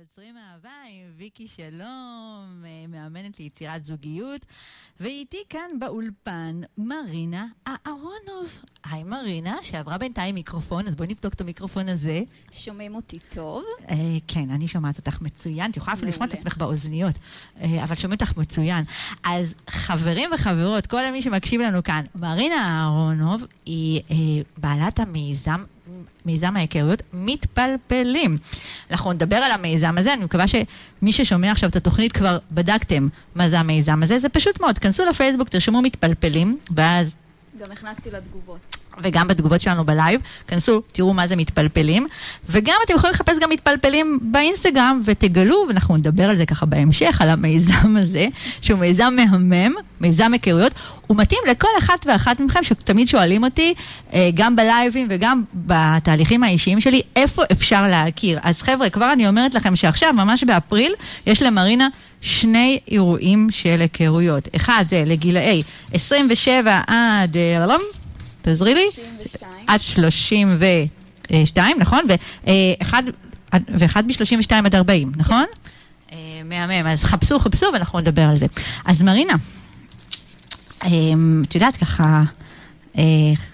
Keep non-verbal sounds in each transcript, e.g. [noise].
יוצרים אהבה עם ויקי שלום, אה, מאמנת ליצירת זוגיות, ואיתי כאן באולפן מרינה אהרונוב. היי מרינה, שעברה בינתיים מיקרופון, אז בואי נבדוק את המיקרופון הזה. שומעים אותי טוב? אה, כן, אני שומעת אותך מצוין, את יכולה אפילו לשמוע את עצמך באוזניות, אה, אבל שומעים אותך מצוין. אז חברים וחברות, כל מי שמקשיב לנו כאן, מרינה אהרונוב היא אה, בעלת המיזם מיזם ההיכרויות מתפלפלים. אנחנו נדבר על המיזם הזה, אני מקווה שמי ששומע עכשיו את התוכנית כבר בדקתם מה זה המיזם הזה, זה פשוט מאוד, כנסו לפייסבוק, תרשמו מתפלפלים, ואז... גם הכנסתי לתגובות. וגם בתגובות שלנו בלייב, כנסו, תראו מה זה מתפלפלים, וגם אתם יכולים לחפש גם מתפלפלים באינסטגרם, ותגלו, ואנחנו נדבר על זה ככה בהמשך, על המיזם הזה, שהוא מיזם מהמם, מיזם היכרויות, הוא מתאים לכל אחת ואחת מכם שתמיד שואלים אותי, אה, גם בלייבים וגם בתהליכים האישיים שלי, איפה אפשר להכיר. אז חבר'ה, כבר אני אומרת לכם שעכשיו, ממש באפריל, יש למרינה שני אירועים של היכרויות. אחד זה לגילאי 27 עד... אה, תעזרי לי. 32. עד 32, נכון? ואחד, ואחד ב-32 עד 40, נכון? אה, מהמם, אז חפשו, חפשו, ואנחנו נדבר על זה. אז מרינה, אה, את יודעת, ככה, אה,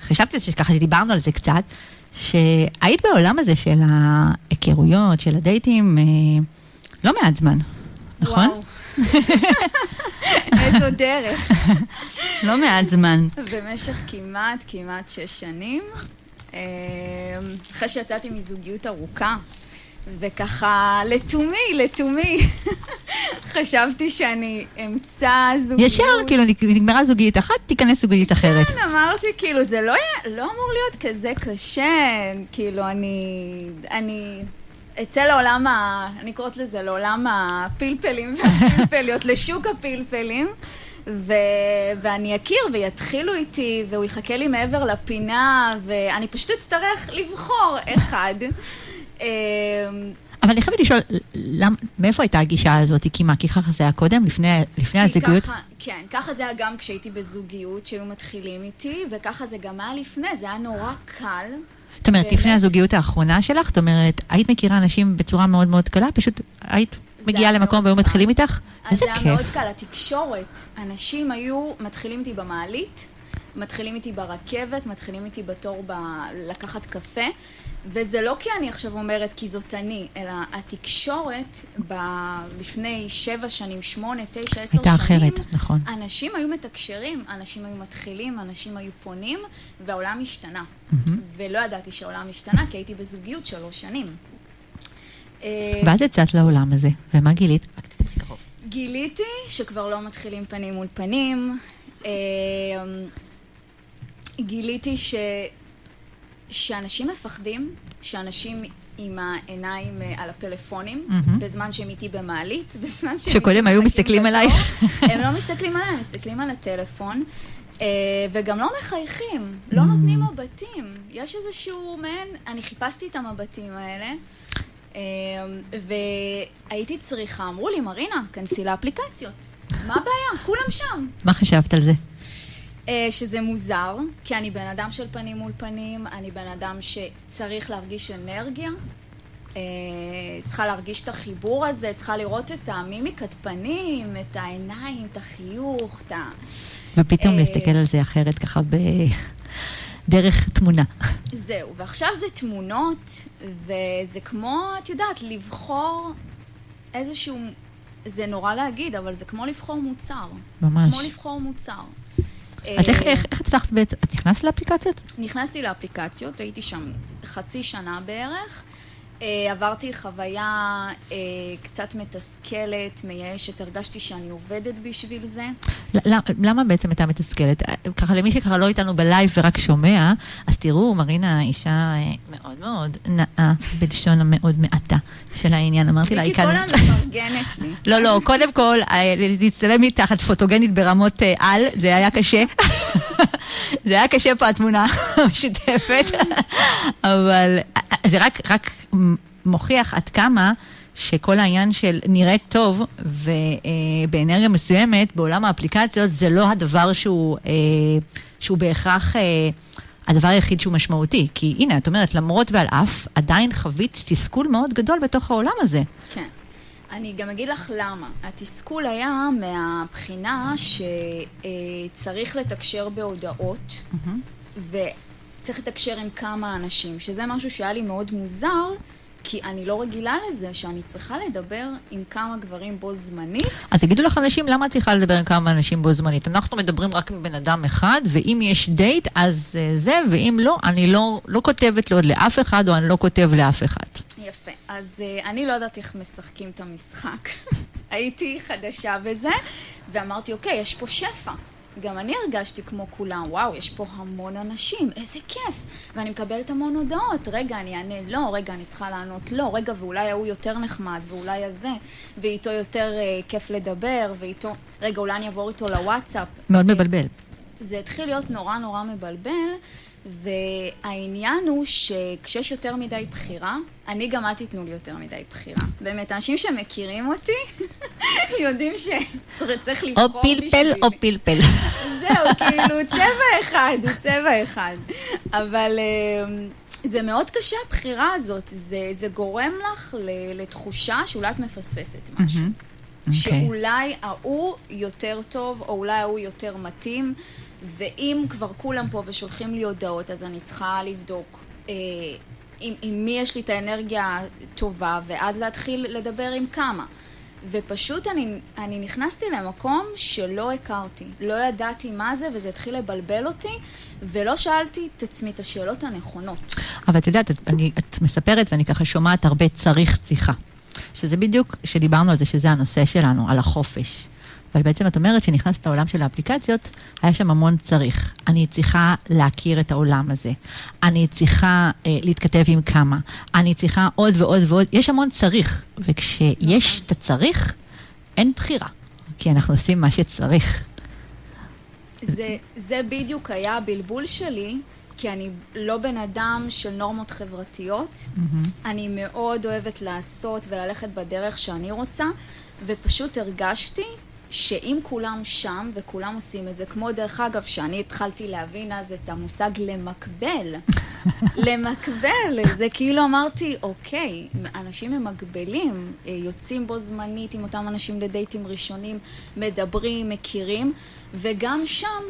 חשבתי שככה שדיברנו על זה קצת, שהיית בעולם הזה של ההיכרויות, של הדייטים, לא מעט זמן, נכון? וואו. [laughs] איזו דרך. [laughs] לא מעט זמן. במשך כמעט, כמעט שש שנים. אמ, אחרי שיצאתי מזוגיות ארוכה, וככה לתומי, לתומי, [laughs] חשבתי שאני אמצא זוגיות. ישר, כאילו, נגמרה זוגיות אחת, תיכנס זוגיות אחרת. כן, אמרתי, כאילו, זה לא, לא אמור להיות כזה קשה, כאילו, אני... אני... אצא לעולם ה... אני קוראת לזה לעולם הפלפלים והפלפליות, [laughs] לשוק הפלפלים. ו... ואני אכיר ויתחילו איתי, והוא יחכה לי מעבר לפינה, ואני פשוט אצטרך לבחור אחד. [laughs] אמ, אבל אני חייבת לשאול, למ, מאיפה הייתה הגישה הזאת? כי מה, כי ככה זה היה קודם, לפני, לפני הזוגיות? ככה, כן, ככה זה היה גם כשהייתי בזוגיות, שהיו מתחילים איתי, וככה זה גם היה לפני, זה היה נורא קל. זאת אומרת, באמת? לפני הזוגיות האחרונה שלך, זאת אומרת, היית מכירה אנשים בצורה מאוד מאוד קלה, פשוט היית מגיעה למקום והיו מתחילים איתך? איזה כיף. זה היה מאוד קל, התקשורת. אנשים היו מתחילים איתי במעלית, מתחילים איתי ברכבת, מתחילים איתי בתור ב... לקחת קפה, וזה לא כי אני עכשיו אומרת כי זאת אני, אלא התקשורת ב... לפני שבע שנים, שמונה, תשע, עשר שנים, הייתה אחרת, נכון. אנשים היו מתקשרים, אנשים היו מתחילים, אנשים היו פונים, והעולם השתנה. Mm-hmm. ולא ידעתי שהעולם השתנה, כי הייתי בזוגיות שלוש שנים. ואז יצאת לעולם הזה, ומה גילית? גיליתי שכבר לא מתחילים פנים מול פנים. אמ, גיליתי ש... שאנשים מפחדים, שאנשים עם העיניים אה, על הפלאפונים, mm-hmm. בזמן שהם איתי במעלית, [laughs] בזמן שהם... שקודם היו מסתכלים עלייך. [laughs] הם לא מסתכלים עליי, הם מסתכלים על הטלפון, אה, וגם לא מחייכים, לא נותנים מבטים. יש איזשהו מעין... אני חיפשתי את המבטים האלה. אה, והייתי צריכה, אמרו לי, מרינה, כנסי לאפליקציות. מה הבעיה? כולם שם. מה חשבת על זה? אה, שזה מוזר, כי אני בן אדם של פנים מול פנים, אני בן אדם שצריך להרגיש אנרגיה, אה, צריכה להרגיש את החיבור הזה, צריכה לראות את המימיקת פנים, את העיניים, את החיוך, את ה... ופתאום להסתכל על זה אחרת ככה ב... דרך תמונה. זהו, ועכשיו זה תמונות, וזה כמו, את יודעת, לבחור איזשהו... זה נורא להגיד, אבל זה כמו לבחור מוצר. ממש. כמו לבחור מוצר. אז איך, איך, איך הצלחת בעצם? את נכנסת לאפליקציות? נכנסתי לאפליקציות, הייתי שם חצי שנה בערך. אה, עברתי חוויה אה, קצת מתסכלת, מייאשת, הרגשתי שאני עובדת בשביל זה. למה בעצם הייתה מתסכלת? אה, ככה למי שככה לא איתנו בלייב ורק שומע, אז תראו, מרינה אישה מאוד מאוד נאה, בלשון המאוד מעטה של העניין. אמרתי לה, היא כאן... מיקי הזמן מפרגנת לי. [laughs] לא, לא, קודם כל, להצטלם מתחת פוטוגנית ברמות על, זה היה קשה. [laughs] [laughs] זה היה קשה פה התמונה [laughs] המשותפת, [laughs] אבל זה רק, רק מוכיח עד כמה שכל העניין של נראית טוב ובאנרגיה מסוימת בעולם האפליקציות זה לא הדבר שהוא, אה, שהוא בהכרח... אה, הדבר היחיד שהוא משמעותי. כי הנה, את אומרת, למרות ועל אף, עדיין חווית תסכול מאוד גדול בתוך העולם הזה. כן. אני גם אגיד לך למה. התסכול היה מהבחינה שצריך לתקשר בהודעות, וצריך לתקשר עם כמה אנשים, שזה משהו שהיה לי מאוד מוזר, כי אני לא רגילה לזה שאני צריכה לדבר עם כמה גברים בו זמנית. אז תגידו לך אנשים, למה את צריכה לדבר עם כמה אנשים בו זמנית? אנחנו מדברים רק עם בן אדם אחד, ואם יש דייט, אז uh, זה, ואם לא, אני לא, לא כותבת לו לאף אחד, או אני לא כותב לאף אחד. יפה. אז uh, אני לא יודעת איך משחקים את המשחק. [laughs] הייתי חדשה בזה, ואמרתי, אוקיי, יש פה שפע. גם אני הרגשתי כמו כולם, וואו, יש פה המון אנשים, איזה כיף. ואני מקבלת המון הודעות, רגע, אני אענה לא, רגע, אני צריכה לענות לא, רגע, ואולי ההוא יותר נחמד, ואולי הזה, ואיתו יותר אה, כיף לדבר, ואיתו, רגע, אולי אני אעבור איתו לוואטסאפ. מאוד זה, מבלבל. זה התחיל להיות נורא נורא מבלבל, והעניין הוא שכשיש יותר מדי בחירה, אני גם אל תיתנו לי יותר מדי בחירה. באמת, אנשים שמכירים אותי, [laughs] יודעים שצריך לבחור בשבילי. או פלפל או [laughs] פלפל. זהו, כאילו, צבע אחד, צבע אחד. אבל אמ, זה מאוד קשה הבחירה הזאת, זה, זה גורם לך לתחושה שאולי את מפספסת משהו. Okay. שאולי ההוא יותר טוב, או אולי ההוא יותר מתאים. ואם כבר כולם פה ושולחים לי הודעות, אז אני צריכה לבדוק אה, עם, עם מי יש לי את האנרגיה טובה, ואז להתחיל לדבר עם כמה. ופשוט אני, אני נכנסתי למקום שלא הכרתי, לא ידעתי מה זה, וזה התחיל לבלבל אותי, ולא שאלתי את עצמי את השאלות הנכונות. אבל את יודעת, את, אני, את מספרת ואני ככה שומעת הרבה צריך צריכה. שזה בדיוק, שדיברנו על זה, שזה הנושא שלנו, על החופש. אבל בעצם את אומרת שנכנסת לעולם של האפליקציות, היה שם המון צריך. אני צריכה להכיר את העולם הזה. אני צריכה אה, להתכתב עם כמה. אני צריכה עוד ועוד ועוד. יש המון צריך, וכשיש את הצריך, אין בחירה. כי אנחנו עושים מה שצריך. זה, זה בדיוק היה הבלבול שלי, כי אני לא בן אדם של נורמות חברתיות. Mm-hmm. אני מאוד אוהבת לעשות וללכת בדרך שאני רוצה, ופשוט הרגשתי שאם כולם שם וכולם עושים את זה, כמו דרך אגב, שאני התחלתי להבין אז את המושג למקבל. [laughs] למקבל, זה כאילו אמרתי, אוקיי, אנשים ממקבלים, אה, יוצאים בו זמנית עם אותם אנשים לדייטים ראשונים, מדברים, מכירים, וגם שם,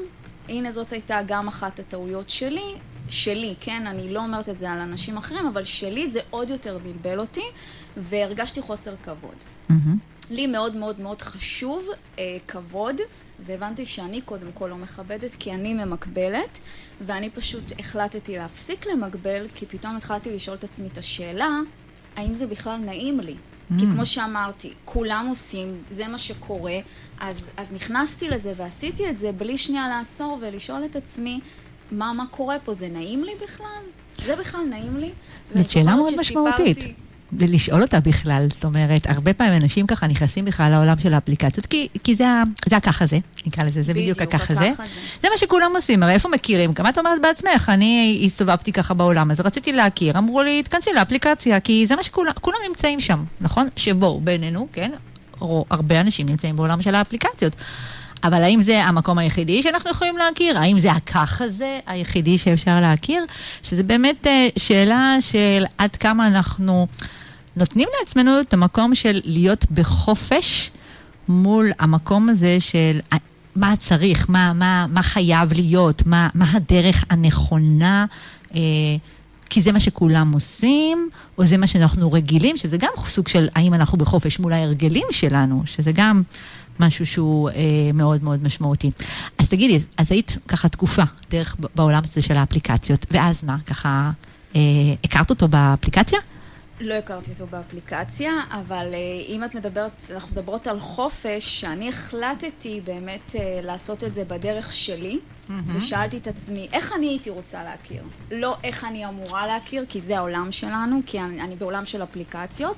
הנה זאת הייתה גם אחת הטעויות שלי, שלי, כן, אני לא אומרת את זה על אנשים אחרים, אבל שלי זה עוד יותר בלבל אותי, והרגשתי חוסר כבוד. Mm-hmm. לי מאוד מאוד מאוד חשוב אה, כבוד, והבנתי שאני קודם כל לא מכבדת כי אני ממקבלת, ואני פשוט החלטתי להפסיק למקבל, כי פתאום התחלתי לשאול את עצמי את השאלה, האם זה בכלל נעים לי? Mm. כי כמו שאמרתי, כולם עושים, זה מה שקורה, אז, אז נכנסתי לזה ועשיתי את זה בלי שנייה לעצור ולשאול את עצמי, מה, מה קורה פה, זה נעים לי בכלל? זה בכלל נעים לי? זאת שאלה מאוד משמעותית. ולשאול אותה בכלל, זאת אומרת, הרבה פעמים אנשים ככה נכנסים בכלל לעולם של האפליקציות, כי, כי זה, זה הככה זה, נקרא לזה, זה בדיוק, בדיוק הככה זה. זה. זה מה שכולם עושים, הרי איפה מכירים? גם את אומרת בעצמך, אני הסתובבתי ככה בעולם, אז רציתי להכיר, אמרו לי, תכנסי לאפליקציה, כי זה מה שכולם נמצאים שם, נכון? שבואו, בינינו, כן? או הרבה אנשים נמצאים בעולם של האפליקציות. אבל האם זה המקום היחידי שאנחנו יכולים להכיר? האם זה הככה זה היחידי שאפשר להכיר? שזה באמת אה, שאלה של עד כמה אנחנו... נותנים לעצמנו את המקום של להיות בחופש מול המקום הזה של מה צריך, מה, מה, מה חייב להיות, מה, מה הדרך הנכונה, אה, כי זה מה שכולם עושים, או זה מה שאנחנו רגילים, שזה גם סוג של האם אנחנו בחופש מול ההרגלים שלנו, שזה גם משהו שהוא אה, מאוד מאוד משמעותי. אז תגידי, אז היית ככה תקופה דרך בעולם הזה של האפליקציות, ואז מה, ככה, אה, הכרת אותו באפליקציה? לא הכרתי אותו באפליקציה, אבל אה, אם את מדברת, אנחנו מדברות על חופש, שאני החלטתי באמת אה, לעשות את זה בדרך שלי, mm-hmm. ושאלתי את עצמי, איך אני הייתי רוצה להכיר? לא איך אני אמורה להכיר, כי זה העולם שלנו, כי אני, אני בעולם של אפליקציות,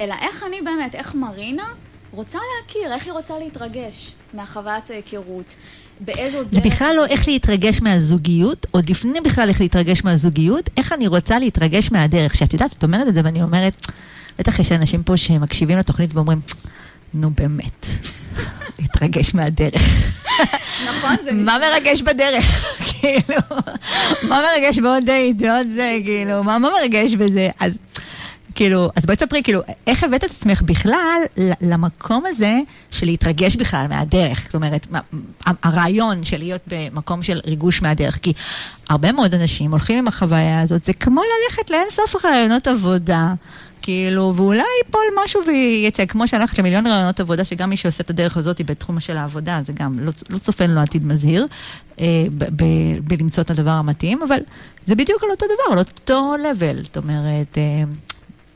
אלא איך אני באמת, איך מרינה רוצה להכיר, איך היא רוצה להתרגש מהחוויית ההיכרות. באיזו דרך... זה בכלל לא איך להתרגש מהזוגיות, עוד לפני בכלל איך להתרגש מהזוגיות, איך אני רוצה להתרגש מהדרך. שאת יודעת, את אומרת את זה ואני אומרת, בטח יש אנשים פה שמקשיבים לתוכנית ואומרים, נו באמת, [laughs] להתרגש מהדרך. נכון, זה נשמע... מה מרגש בדרך? [laughs] כאילו, מה מרגש בעוד דייט, בעוד זה, כאילו, מה מרגש בזה? אז... כאילו, אז בואי תספרי, כאילו, איך הבאת את עצמך בכלל למקום הזה של להתרגש בכלל מהדרך? זאת אומרת, הרעיון של להיות במקום של ריגוש מהדרך. כי הרבה מאוד אנשים הולכים עם החוויה הזאת, זה כמו ללכת לאין סוף רעיונות עבודה. כאילו, ואולי ייפול משהו וייצא, כמו שאני הולכת למיליון רעיונות עבודה, שגם מי שעושה את הדרך הזאת בתחום של העבודה, זה גם לא, לא צופן לו עתיד מזהיר, אה, בלמצוא את הדבר המתאים, אבל זה בדיוק על אותו דבר, על אותו level, זאת אומרת, אה,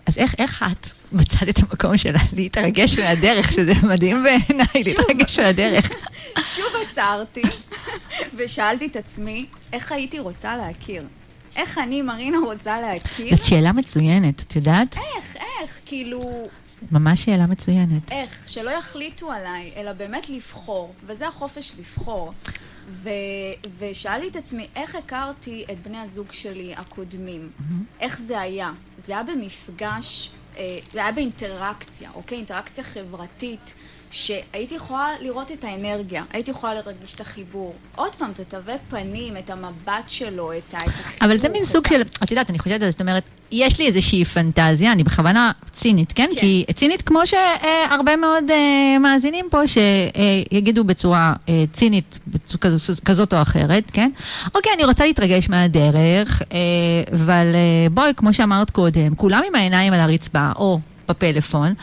אז איך, איך את מצאת את המקום שלה להתרגש מהדרך, שזה מדהים בעיניי, להתרגש מהדרך. שוב עצרתי ושאלתי את עצמי, איך הייתי רוצה להכיר? איך אני, מרינה, רוצה להכיר? זאת שאלה מצוינת, את יודעת? איך, איך, כאילו... ממש שאלה מצוינת. איך, שלא יחליטו עליי, אלא באמת לבחור, וזה החופש לבחור. ו, ושאלתי את עצמי, איך הכרתי את בני הזוג שלי הקודמים? Mm-hmm. איך זה היה? זה היה במפגש, אה, זה היה באינטראקציה, אוקיי? אינטראקציה חברתית. שהייתי יכולה לראות את האנרגיה, הייתי יכולה להרגיש את החיבור. עוד פעם, את התווי פנים, את המבט שלו, את החיבור. אבל זה מין סוג של, את יודעת, אני חושבת, זאת אומרת, יש לי איזושהי פנטזיה, אני בכוונה צינית, כן? כן. כי צינית כמו שהרבה מאוד uh, מאזינים פה שיגידו בצורה uh, צינית בצורה כזאת, או אחרת, כן? אוקיי, אני רוצה להתרגש מהדרך, uh, אבל בואי, כמו שאמרת קודם, כולם עם העיניים על הרצפה, או בפלאפון.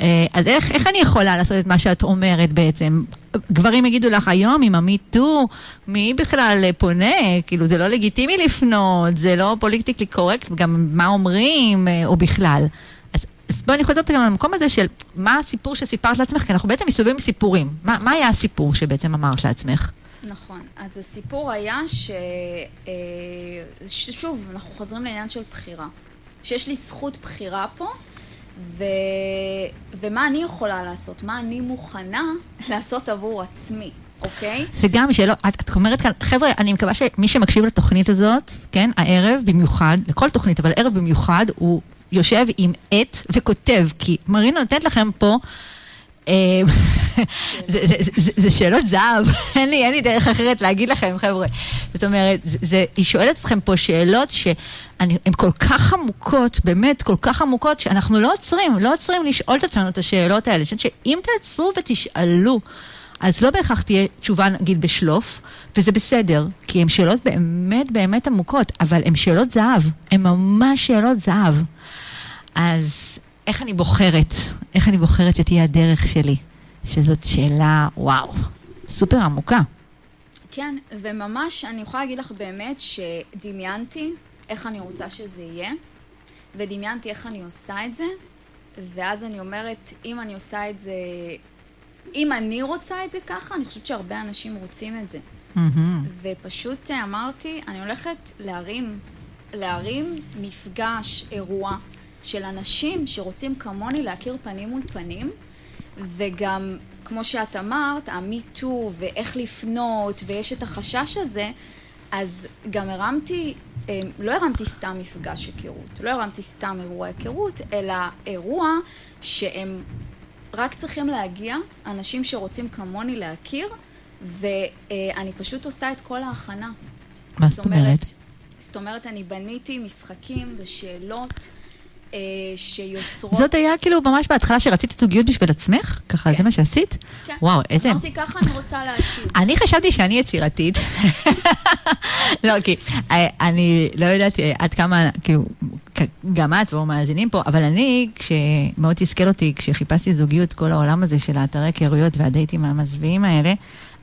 אה, אז איך, איך אני יכולה לעשות את מה שאת אומרת בעצם? גברים יגידו לך היום עם המיטו, מי בכלל פונה? כאילו זה לא לגיטימי לפנות, זה לא פוליטיקלי קורקט, גם מה אומרים, אה, או בכלל. אז, אז בואי אני חוזרת גם למקום הזה של מה הסיפור שסיפרת לעצמך, כי אנחנו בעצם מסתובבים סיפורים. מה, מה היה הסיפור שבעצם אמרת לעצמך? נכון. אז הסיפור היה ש... אה, שוב, אנחנו חוזרים לעניין של בחירה. שיש לי זכות בחירה פה. ו... ומה אני יכולה לעשות, מה אני מוכנה לעשות עבור עצמי. אוקיי? זה גם שאלה, את, אומרת כאן, חבר'ה, אני מקווה שמי שמקשיב לתוכנית הזאת, כן, הערב במיוחד, לכל תוכנית, אבל ערב במיוחד, הוא יושב עם עט וכותב, כי מרינה נותנת לכם פה אמ, [laughs] זה שאלות זהב, [laughs] אין לי, אין לי דרך אחרת להגיד לכם, חבר'ה. זאת אומרת, זה, היא שואלת אתכם פה שאלות שהן כל כך עמוקות, באמת כל כך עמוקות, שאנחנו לא עוצרים, לא עוצרים לשאול את עצמנו את השאלות האלה. אני חושבת שאם תעצרו ותשאלו, אז לא בהכרח תהיה תשובה, נגיד, בשלוף, וזה בסדר, כי הן שאלות באמת באמת עמוקות, אבל הן שאלות זהב, הן ממש שאלות זהב. אז איך אני בוחרת, איך אני בוחרת שתהיה הדרך שלי? שזאת שאלה, וואו, סופר עמוקה. כן, וממש אני יכולה להגיד לך באמת שדמיינתי איך אני רוצה שזה יהיה, ודמיינתי איך אני עושה את זה, ואז אני אומרת, אם אני עושה את זה, אם אני רוצה את זה ככה, אני חושבת שהרבה אנשים רוצים את זה. Mm-hmm. ופשוט אמרתי, אני הולכת להרים, להרים מפגש, אירוע, של אנשים שרוצים כמוני להכיר פנים מול פנים, וגם, כמו שאת אמרת, המיטו ואיך לפנות, ויש את החשש הזה, אז גם הרמתי, אה, לא הרמתי סתם מפגש היכרות, לא הרמתי סתם אירוע היכרות, אלא אירוע שהם רק צריכים להגיע, אנשים שרוצים כמוני להכיר, ואני פשוט עושה את כל ההכנה. מה זאת אומרת? זאת אומרת, אני בניתי משחקים ושאלות. אה, שיוצרות... זאת היה כאילו ממש בהתחלה שרצית זוגיות בשביל עצמך? ככה, כן. זה מה שעשית? כן. וואו, איזה... אמרתי, ככה אני רוצה להכיר. אני חשבתי שאני יצירתית. לא, כי אה, אני לא יודעת אה, עד כמה, כאילו, גם את ואו מאזינים פה, אבל אני, כשמאוד תסכל אותי, כשחיפשתי זוגיות, כל העולם הזה של האתרי היכרויות והדייטים המזוויעים האלה,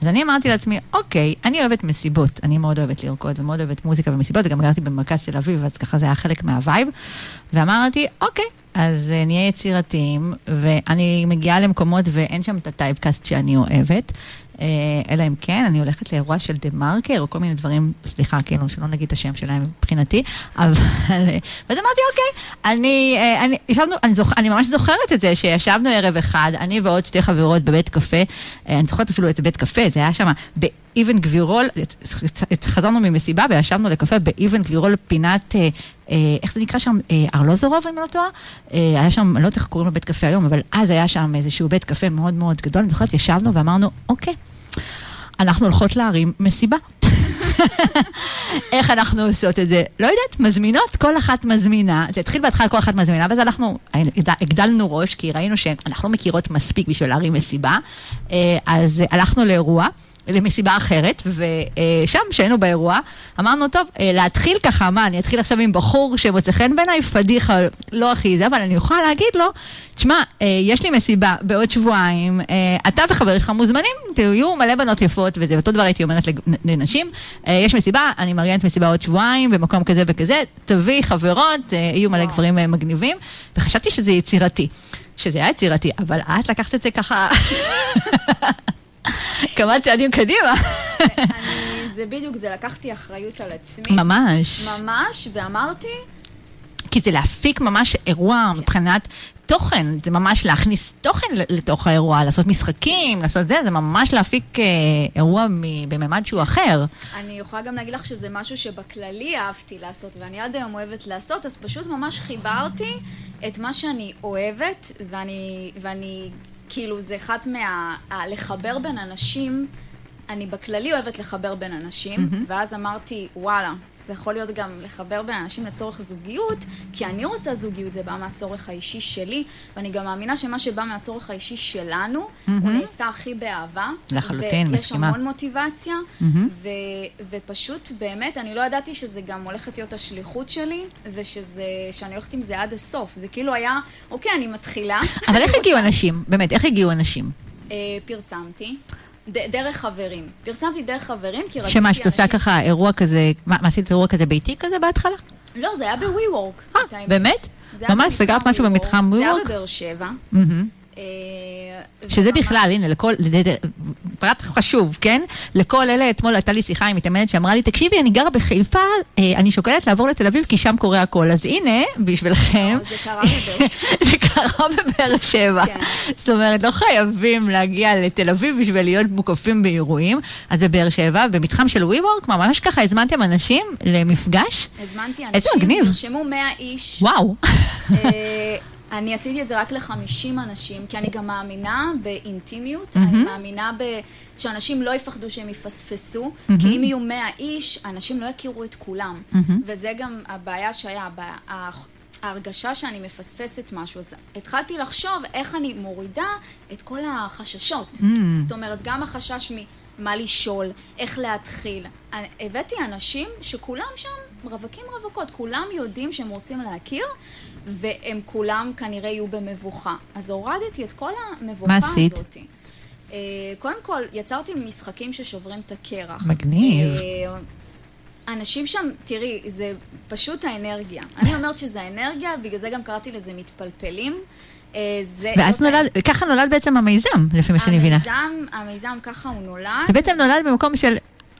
אז אני אמרתי לעצמי, אוקיי, אני אוהבת מסיבות, אני מאוד אוהבת לרקוד ומאוד אוהבת מוזיקה ומסיבות, וגם גרתי במרכז תל אביב, אז ככה זה היה חלק מה vibe. ואמרתי, אוקיי, אז uh, נהיה יצירתיים, ואני מגיעה למקומות ואין שם את ה typecast שאני אוהבת, אה, אלא אם כן, אני הולכת לאירוע של דה מרקר, או כל מיני דברים, סליחה, כאילו, שלא נגיד את השם שלהם מבחינתי, אבל... ואז אמרתי, אוקיי, אני, אה, אני, ישבנו, אני, זוכ, אני ממש זוכרת את זה, שישבנו ערב אחד, אני ועוד שתי חברות בבית קפה, אה, אני זוכרת אפילו את בית קפה, זה היה שם באבן גבירול, חזרנו ממסיבה וישבנו לקפה באבן גבירול פינת... איך זה נקרא שם? ארלוזורוב, אם לא טועה? היה שם, אני לא יודעת איך קוראים לבית קפה היום, אבל אז היה שם איזשהו בית קפה מאוד מאוד גדול. אני זוכרת, ישבנו ואמרנו, אוקיי, אנחנו הולכות להרים מסיבה. איך אנחנו עושות את זה? לא יודעת, מזמינות, כל אחת מזמינה. זה התחיל בהתחלה כל אחת מזמינה, ואז אנחנו הגדלנו ראש, כי ראינו שאנחנו לא מכירות מספיק בשביל להרים מסיבה. אה, אז הלכנו לאירוע. למסיבה אחרת, ושם, כשהיינו באירוע, אמרנו, טוב, אה, להתחיל ככה, מה, אני אתחיל עכשיו עם בחור שמוצא חן בעיניי, פדיחה, לא הכי זה, אבל אני יכולה להגיד לו, תשמע, אה, יש לי מסיבה בעוד שבועיים, אה, אתה וחבר שלך מוזמנים, תהיו מלא בנות יפות, וזה אותו דבר הייתי אומרת לנשים, יש מסיבה, אני מארגנת מסיבה עוד שבועיים, במקום כזה וכזה, תביאי חברות, יהיו מלא גברים מגניבים, וחשבתי שזה יצירתי. שזה היה יצירתי, אבל את לקחת את זה ככה... [laughs] כמה צעדים קדימה. זה בדיוק, זה לקחתי אחריות על עצמי. ממש. ממש, ואמרתי... כי זה להפיק ממש אירוע כן. מבחינת תוכן, זה ממש להכניס תוכן לתוך האירוע, לעשות משחקים, לעשות זה, זה ממש להפיק אה, אירוע בממד שהוא אחר. אני יכולה גם להגיד לך שזה משהו שבכללי אהבתי לעשות, ואני עד היום אוהבת לעשות, אז פשוט ממש חיברתי את מה שאני אוהבת, ואני, ואני כאילו זה אחד מה... לחבר בין אנשים, אני בכללי אוהבת לחבר בין אנשים, mm-hmm. ואז אמרתי, וואלה, זה יכול להיות גם לחבר בין אנשים לצורך זוגיות, כי אני רוצה זוגיות, זה בא מהצורך האישי שלי, ואני גם מאמינה שמה שבא מהצורך האישי שלנו, mm-hmm. הוא נעשה הכי באהבה. לחלוטין, ויש מסכימה. המון מוטיבציה, mm-hmm. ו, ופשוט באמת, אני לא ידעתי שזה גם הולכת להיות השליחות שלי, ושאני הולכת עם זה עד הסוף. זה כאילו היה, אוקיי, אני מתחילה. אבל איך הגיעו אנשים? באמת, איך הגיעו אנשים? אה, פרסמתי. דרך חברים. פרסמתי דרך חברים, כי רציתי... שמה, שאת עושה ככה אירוע כזה, מה, עשית אירוע כזה ביתי כזה בהתחלה? לא, זה היה בווי וורק. אה, באמת? ממש סגרת משהו במתחם ווי וורק? זה היה בבאר שבע. אה, שזה בכלל, הנה, לכל, פרט חשוב, כן? לכל אלה, אתמול הייתה לי שיחה עם מתאמנת שאמרה לי, תקשיבי, אני גרה בחיפה, אה, אני שוקלת לעבור לתל אביב כי שם קורה הכל. אז הנה, בשבילכם. זה קרה בבאר שבע. [laughs] כן. זאת אומרת, לא חייבים להגיע לתל אביב בשביל להיות מוקפים באירועים. אז בבאר שבע, במתחם של ווי וורק, ממש ככה הזמנתם אנשים למפגש? הזמנתי אנשים, נרשמו 100 איש. וואו. [laughs] אני עשיתי את זה רק לחמישים אנשים, כי אני גם מאמינה באינטימיות, mm-hmm. אני מאמינה ב... שאנשים לא יפחדו שהם יפספסו, mm-hmm. כי אם יהיו מאה איש, אנשים לא יכירו את כולם. Mm-hmm. וזה גם הבעיה שהיה, ההרגשה שאני מפספסת משהו. אז התחלתי לחשוב איך אני מורידה את כל החששות. Mm-hmm. זאת אומרת, גם החשש ממה לשאול, איך להתחיל. הבאתי אנשים שכולם שם רווקים רווקות, כולם יודעים שהם רוצים להכיר, והם כולם כנראה יהיו במבוכה. אז הורדתי את כל המבוכה הזאת. מה עשית? Uh, קודם כל, יצרתי משחקים ששוברים את הקרח. מגניב. Uh, אנשים שם, תראי, זה פשוט האנרגיה. אני אומרת שזה האנרגיה, בגלל זה גם קראתי לזה מתפלפלים. Uh, זה, ואז נולד. ככה נולד בעצם המיזם, לפי מה שאני מבינה. המיזם, המיזם ככה הוא נולד. זה בעצם נולד במקום של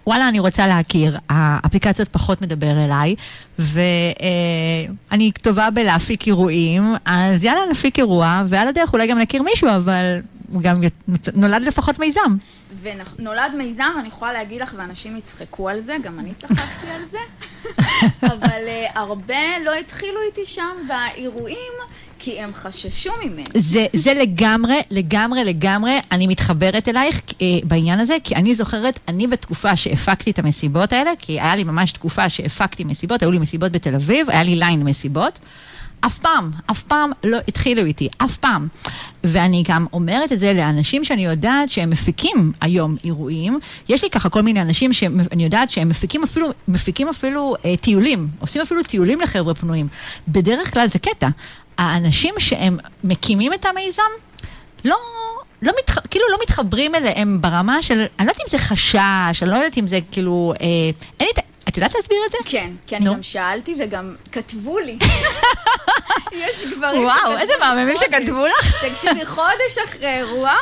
וואלה, אני רוצה להכיר, האפליקציות פחות מדבר אליי, ואני טובה בלהפיק אירועים, אז יאללה, נפיק אירוע, ועל הדרך אולי גם נכיר מישהו, אבל גם נולד לפחות מיזם. ונולד מיזם, אני יכולה להגיד לך, ואנשים יצחקו על זה, גם אני צחקתי על זה, [laughs] אבל uh, הרבה לא התחילו איתי שם באירועים, כי הם חששו ממני. זה, זה לגמרי, לגמרי, לגמרי, אני מתחברת אלייך אה, בעניין הזה, כי אני זוכרת, אני בתקופה שהפקתי את המסיבות האלה, כי היה לי ממש תקופה שהפקתי מסיבות, היו לי מסיבות בתל אביב, היה לי ליין מסיבות. אף פעם, אף פעם לא התחילו איתי, אף פעם. ואני גם אומרת את זה לאנשים שאני יודעת שהם מפיקים היום אירועים. יש לי ככה כל מיני אנשים שאני יודעת שהם מפיקים אפילו, מפיקים אפילו אה, טיולים, עושים אפילו טיולים לחבר'ה פנויים. בדרך כלל זה קטע. האנשים שהם מקימים את המיזם, לא, לא מתח... כאילו לא מתחברים אליהם ברמה של, אני לא יודעת אם זה חשש, אני לא יודעת אם זה כאילו, אה, אין לי את את יודעת להסביר את זה? כן, כי אני גם שאלתי וגם כתבו לי. [laughs] יש גברים שכתבו לי. וואו, איזה מהממים שכתבו לך. [laughs] תקשיבי, חודש אחרי אירוע,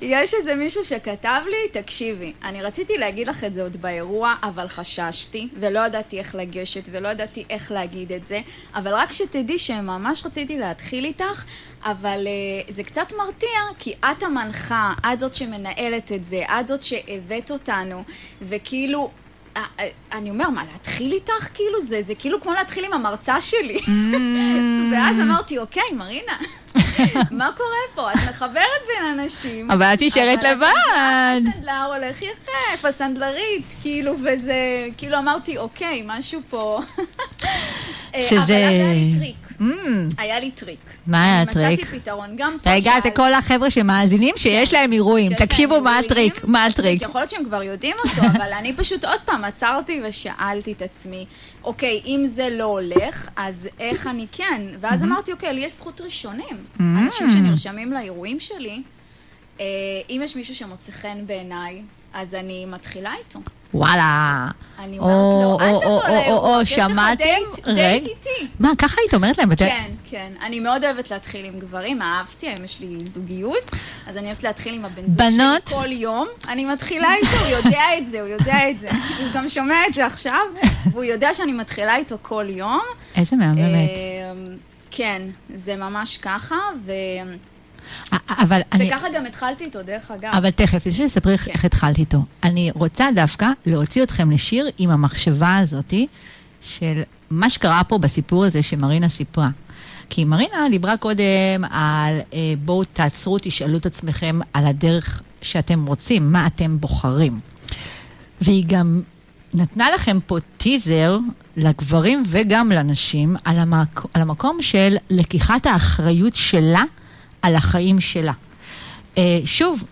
יש איזה מישהו שכתב לי, תקשיבי, אני רציתי להגיד לך את זה עוד באירוע, אבל חששתי, ולא ידעתי איך לגשת, ולא ידעתי איך להגיד את זה, אבל רק שתדעי שממש רציתי להתחיל איתך, אבל uh, זה קצת מרתיע, כי את המנחה, את זאת שמנהלת את זה, את זאת שהבאת אותנו, וכאילו... אה, אה, אני אומר, מה, להתחיל איתך? כאילו, זה, זה כאילו כמו להתחיל עם המרצה שלי. Mm. [laughs] ואז אמרתי, אוקיי, מרינה, [laughs] מה קורה פה? את מחברת בין אנשים. אבל את נשארת לבד. הסנדלר הולך יחף, הסנדלרית, כאילו, וזה, כאילו אמרתי, אוקיי, משהו פה. [laughs] אה, שזה- אבל אז היה לי טריק. Mm, היה לי טריק. מה היה הטריק? מצאתי פתרון, גם פה רגע, שאלתי. לכל החבר'ה שמאזינים שיש להם אירועים, תקשיבו מה. הטריק, מה הטריק. יכול להיות שהם כבר יודעים אותו, [laughs] אבל אני פשוט עוד פעם עצרתי ושאלתי את עצמי, אוקיי, אם זה לא הולך, אז איך אני כן? ואז אמרתי, אוקיי, לי יש זכות ראשונים. אנשים שנרשמים לאירועים שלי, אם יש מישהו שמוצא חן בעיניי, אז אני מתחילה איתו. וואלה. אני או, אומרת לו, אל תבוא לאירוע, יש לך? דייט. איתי. מה, ככה היית אומרת להם? כן, כן. אני מאוד אוהבת להתחיל עם גברים, אהבתי, היום יש לי זוגיות, אז אני אוהבת להתחיל עם הבן זוג? שלי כל יום. אני מתחילה איתו, הוא יודע את זה, הוא יודע את זה. הוא גם שומע את זה עכשיו, והוא יודע שאני מתחילה איתו כל יום. איזה מהממת. אה, כן, זה ממש ככה, ו... אבל אני... וככה גם התחלתי איתו, דרך אגב. אבל תכף, לפני שתספרי איך- כן. איך התחלת איתו. אני רוצה דווקא להוציא אתכם לשיר עם המחשבה הזאתי של מה שקרה פה בסיפור הזה שמרינה סיפרה. כי מרינה דיברה קודם על אה, בואו תעצרו, תשאלו את עצמכם על הדרך שאתם רוצים, מה אתם בוחרים. והיא גם נתנה לכם פה טיזר לגברים וגם לנשים על, המק... על המקום של לקיחת האחריות שלה על החיים שלה. אה, שוב,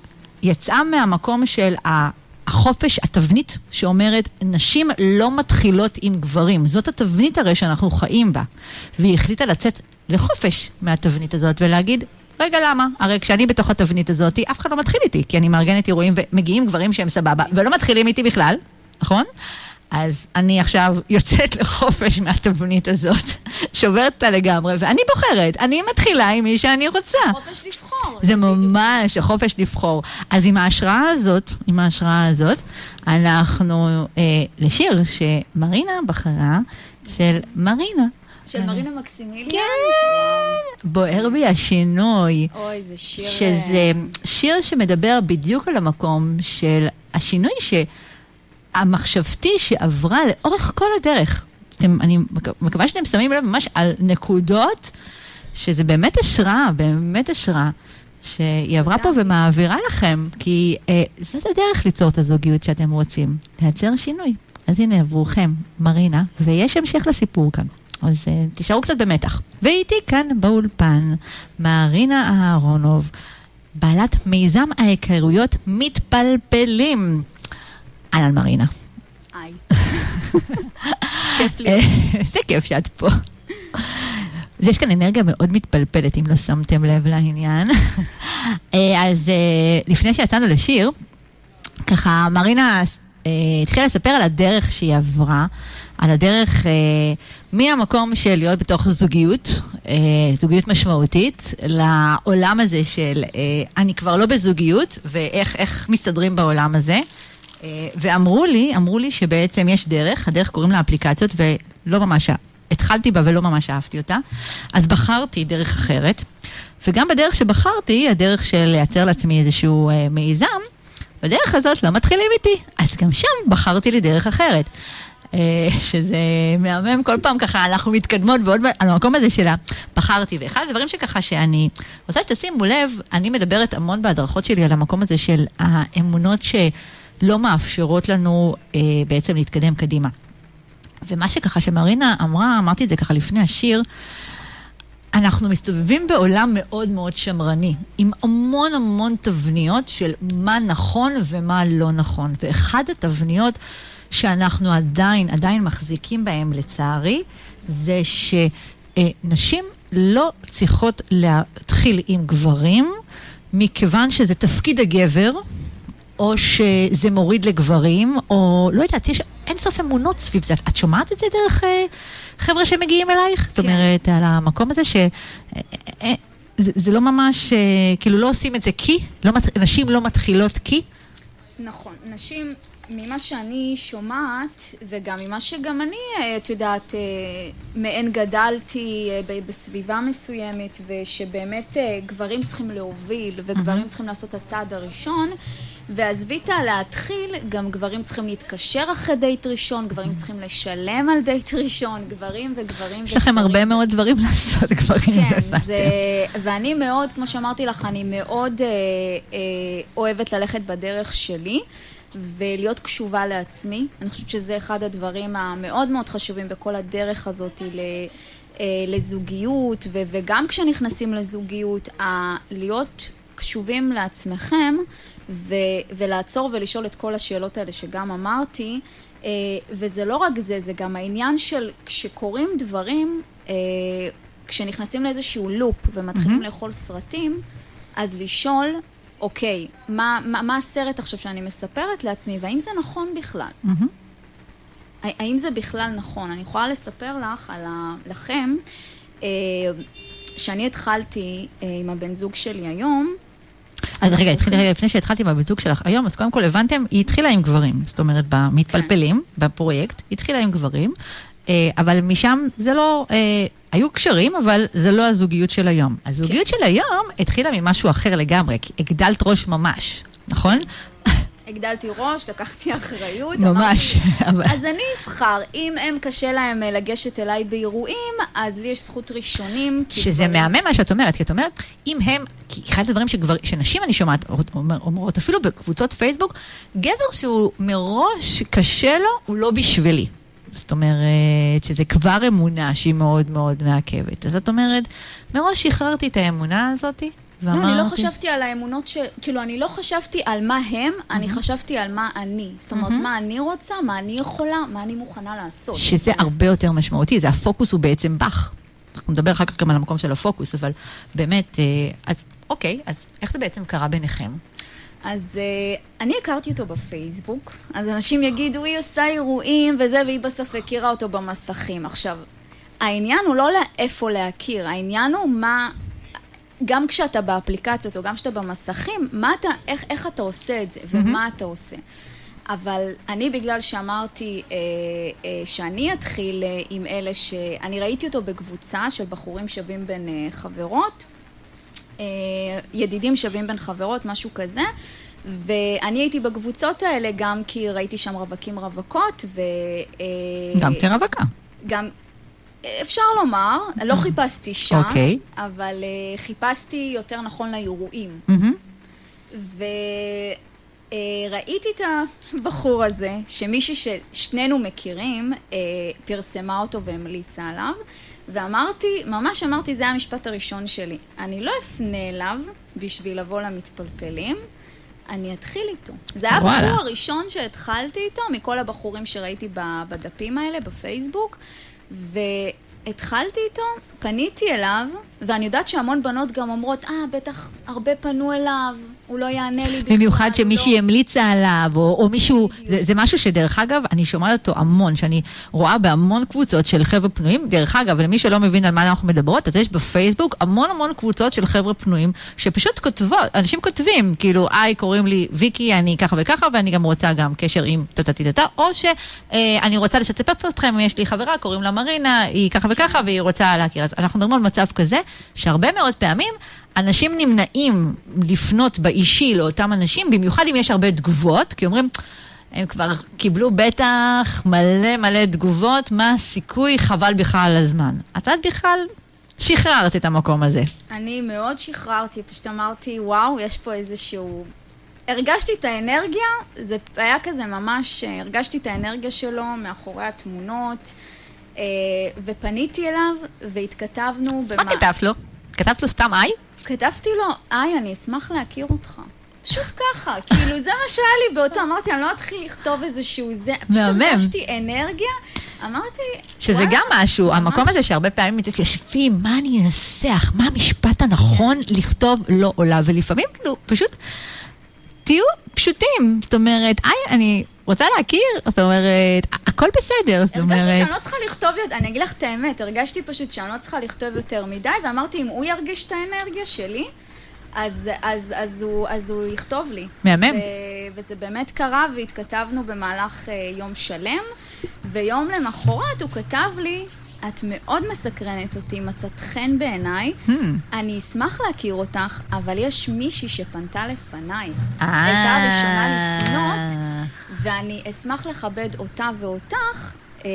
יצאה מהמקום של החופש, התבנית שאומרת, נשים לא מתחילות עם גברים. זאת התבנית הרי שאנחנו חיים בה. והיא החליטה לצאת לחופש מהתבנית הזאת ולהגיד, רגע, למה? הרי כשאני בתוך התבנית הזאת, אף אחד לא מתחיל איתי, כי אני מארגנת אירועים ומגיעים גברים שהם סבבה, ולא מתחילים איתי בכלל, נכון? אז אני עכשיו יוצאת [laughs] לחופש מהתבנית הזאת, [laughs] שוברת אותה לגמרי, ואני בוחרת, אני מתחילה עם מי שאני רוצה. חופש לבחור. זה ממש החופש לבחור. אז עם ההשראה הזאת, עם ההשראה הזאת, אנחנו אה, לשיר שמרינה בחרה, של מרינה. של מרינה מקסימיליאן? כן, בוער בי השינוי. אוי, זה שיר... שזה שיר שמדבר בדיוק על המקום של השינוי שהמחשבתי שעברה לאורך כל הדרך. אתם, אני מק- מקווה שאתם שמים לב ממש על נקודות, שזה באמת השראה, באמת השראה, שהיא עברה פה. ומעבירה לכם, כי אה, זאת הדרך ליצור את הזוגיות שאתם רוצים, לייצר שינוי. אז הנה עבורכם, מרינה, ויש המשך לסיפור כאן. אז uh, תישארו קצת במתח. ואיתי כאן באולפן, מרינה אהרונוב, בעלת מיזם ההיכרויות מתפלפלים. אהלן מרינה. היי. [laughs] כיף. אה, איזה כיף שאת פה. אז יש כאן אנרגיה מאוד מתפלפלת, אם לא שמתם לב לעניין. [laughs] אה, אז אה, לפני שיצאנו לשיר, ככה מרינה התחילה לספר על הדרך שהיא עברה, על הדרך אה, מהמקום של להיות בתוך זוגיות, אה, זוגיות משמעותית, לעולם הזה של אה, אני כבר לא בזוגיות, ואיך איך מסתדרים בעולם הזה. אה, ואמרו לי, אמרו לי שבעצם יש דרך, הדרך קוראים לה אפליקציות, ולא ממש, התחלתי בה ולא ממש אהבתי אותה, אז בחרתי דרך אחרת, וגם בדרך שבחרתי, הדרך של לייצר לעצמי איזשהו אה, מיזם, בדרך הזאת לא מתחילים איתי, אז גם שם בחרתי לי דרך אחרת. אה, שזה מהמם כל פעם ככה, אנחנו מתקדמות בעוד, על המקום הזה של בחרתי. ואחד הדברים שככה שאני רוצה שתשימו לב, אני מדברת המון בהדרכות שלי על המקום הזה של האמונות שלא מאפשרות לנו אה, בעצם להתקדם קדימה. ומה שככה שמרינה אמרה, אמרתי את זה ככה לפני השיר, אנחנו מסתובבים בעולם מאוד מאוד שמרני, עם המון המון תבניות של מה נכון ומה לא נכון. ואחד התבניות שאנחנו עדיין, עדיין מחזיקים בהם, לצערי, זה שנשים לא צריכות להתחיל עם גברים, מכיוון שזה תפקיד הגבר, או שזה מוריד לגברים, או לא יודעת, יש אין סוף אמונות סביב זה. את שומעת את זה דרך אה, חבר'ה שמגיעים אלייך? זאת כן. אומרת, על המקום הזה ש... אה, אה, זה, זה לא ממש, אה, כאילו לא עושים את זה כי, לא, נשים לא מתחילות כי. נכון. נשים, ממה שאני שומעת, וגם ממה שגם אני, אה, את יודעת, אה, מעין גדלתי אה, בסביבה מסוימת, ושבאמת אה, גברים צריכים להוביל, וגברים צריכים לעשות את הצעד הראשון, ועזבי את הלהתחיל, גם גברים צריכים להתקשר אחרי דייט ראשון, גברים צריכים לשלם על דייט ראשון, גברים וגברים יש לכם הרבה מאוד דברים לעשות, גברים. כן. זה, ואני מאוד, כמו שאמרתי לך, אני מאוד אה, אה, אוהבת ללכת בדרך שלי. ולהיות קשובה לעצמי. אני חושבת שזה אחד הדברים המאוד מאוד חשובים בכל הדרך הזאת ל, אה, לזוגיות, ו, וגם כשנכנסים לזוגיות, ה, להיות קשובים לעצמכם ו, ולעצור ולשאול את כל השאלות האלה שגם אמרתי. אה, וזה לא רק זה, זה גם העניין של כשקורים דברים, אה, כשנכנסים לאיזשהו לופ ומתחילים מהמם. לאכול סרטים, אז לשאול, אוקיי, מה, מה, מה הסרט עכשיו שאני מספרת לעצמי, והאם זה נכון בכלל? הא- האם זה בכלל נכון? אני יכולה לספר לך, על ה... לכם, אה, שאני התחלתי אה, עם הבן זוג שלי היום, אז רגע, התחיל רגע לפני שהתחלתי עם הביצוג שלך היום, אז קודם כל הבנתם, היא התחילה עם גברים, זאת אומרת, במתפלפלים, בפרויקט, היא התחילה עם גברים, אה, אבל משם זה לא, אה, היו קשרים, אבל זה לא הזוגיות של היום. הזוגיות של היום התחילה ממשהו אחר לגמרי, כי הגדלת ראש ממש, נכון? הגדלתי ראש, לקחתי אחריות. ממש. אמרתי, אז אני אבחר, אם הם קשה להם אה, לגשת אליי באירועים, אז לי יש זכות ראשונים. שזה גברים- מהמם מה שאת אומרת, כי את אומרת, אם הם, כי אחד הדברים שגבר, שנשים אני שומעת אומר- אומרות, אפילו בקבוצות פייסבוק, גבר שהוא מראש קשה לו, הוא לא בשבילי. זאת אומרת, שזה כבר אמונה שהיא מאוד מאוד מעכבת. אז את אומרת, מראש שחררתי את האמונה הזאתי, לא, ואמרתי... אני לא חשבתי על האמונות של... כאילו, אני לא חשבתי על מה הם, אני חשבתי על מה אני. זאת אומרת, מה אני רוצה, מה אני יכולה, מה אני מוכנה לעשות. שזה הרבה יותר משמעותי, זה הפוקוס הוא בעצם בך. אנחנו נדבר אחר כך גם על המקום של הפוקוס, אבל באמת, אה, אז אוקיי, אז איך זה בעצם קרה ביניכם? אז uh, אני הכרתי אותו בפייסבוק, אז אנשים יגידו, היא עושה אירועים וזה, והיא בסוף הכירה אותו במסכים. עכשיו, העניין הוא לא לאיפה להכיר, העניין הוא מה... גם כשאתה באפליקציות או גם כשאתה במסכים, מה אתה, איך, איך אתה עושה את זה ומה אתה עושה. אבל אני, בגלל שאמרתי אה, אה, שאני אתחיל אה, עם אלה ש... אני ראיתי אותו בקבוצה של בחורים שווים בין אה, חברות, אה, ידידים שווים בין חברות, משהו כזה. ואני הייתי בקבוצות האלה גם כי ראיתי שם רווקים רווקות, ו... אה, גם כרווקה. גם, אפשר לומר, לא חיפשתי שם, אוקיי. אבל אה, חיפשתי יותר נכון לאירועים. מהמם. וראיתי את הבחור הזה, שמישהי ששנינו מכירים, אה, פרסמה אותו והמליצה עליו, ואמרתי, ממש אמרתי, זה המשפט הראשון שלי. אני לא אפנה אליו בשביל לבוא למתפלפלים, אני אתחיל איתו. זה היה. הבחור הראשון שהתחלתי איתו, מכל הבחורים שראיתי בדפים האלה, בפייסבוק, והתחלתי איתו, פניתי אליו, ואני יודעת שהמון בנות גם אומרות, אה, בטח הרבה פנו אליו, הוא לא יענה לי בכלל. במיוחד שמישהי לא... המליצה עליו, או, או מישהו, זה, זה משהו שדרך אגב, אני שומעת אותו המון, שאני רואה בהמון קבוצות של חבר'ה פנויים. דרך אגב, למי שלא מבין על מה אנחנו מדברות, אז יש בפייסבוק המון המון קבוצות של חבר'ה פנויים, שפשוט כותבות, אנשים כותבים, כאילו, היי, קוראים לי ויקי, אני ככה וככה, ואני גם רוצה גם קשר עם טה-טה-טה-טה, או שאני רוצה לשתף אתכם, יש לי חברה, קוראים לה מרינה, היא ככה וככה, והיא רוצה להכיר. אז אנחנו מדברים על מצב כזה, שהרבה מאוד פעמים, אנשים נמנעים לפנות באישי לאותם אנשים, במיוחד אם יש הרבה תגובות, כי אומרים, הם כבר קיבלו בטח מלא מלא תגובות, מה הסיכוי, חבל בכלל על הזמן. את בכלל שחררת את המקום הזה. אני מאוד שחררתי, פשוט אמרתי, וואו, יש פה איזשהו... הרגשתי את האנרגיה, זה היה כזה ממש, הרגשתי את האנרגיה שלו מאחורי התמונות, אה, ופניתי אליו, והתכתבנו... מה כתבת לו? כתבת לו סתם היי? כתבתי לו, היי, אני אשמח להכיר אותך. פשוט ככה, [laughs] כאילו זה מה שהיה לי באותו, אמרתי, אני לא אתחיל לכתוב איזשהו זה, פשוט. הרגשתי אנרגיה, אמרתי, שזה וואלה, גם משהו, ממש. המקום הזה שהרבה פעמים יושבים, מה אני אנסח, מה המשפט הנכון לכתוב לא עולה, ולפעמים כאילו, פשוט תהיו פשוטים, זאת אומרת, היי, אני רוצה להכיר, זאת אומרת, הכל בסדר, זאת הרגשתי אומרת, שאני לא צריכה לכתוב יותר, אני אגיד לך את האמת, הרגשתי פשוט שאני לא צריכה לכתוב יותר מדי, ואמרתי, אם הוא ירגיש את האנרגיה שלי, אז, אז, אז, הוא, אז הוא יכתוב לי. מהמם. ו, וזה באמת קרה, והתכתבנו במהלך uh, יום שלם, ויום למחרת הוא כתב לי, את מאוד מסקרנת אותי, מצאת חן בעיניי. Hmm. אני אשמח להכיר אותך, אבל יש מישהי שפנתה לפנייך. אה. הייתה הראשונה לפנות, ואני אשמח לכבד אותה ואותך, אה,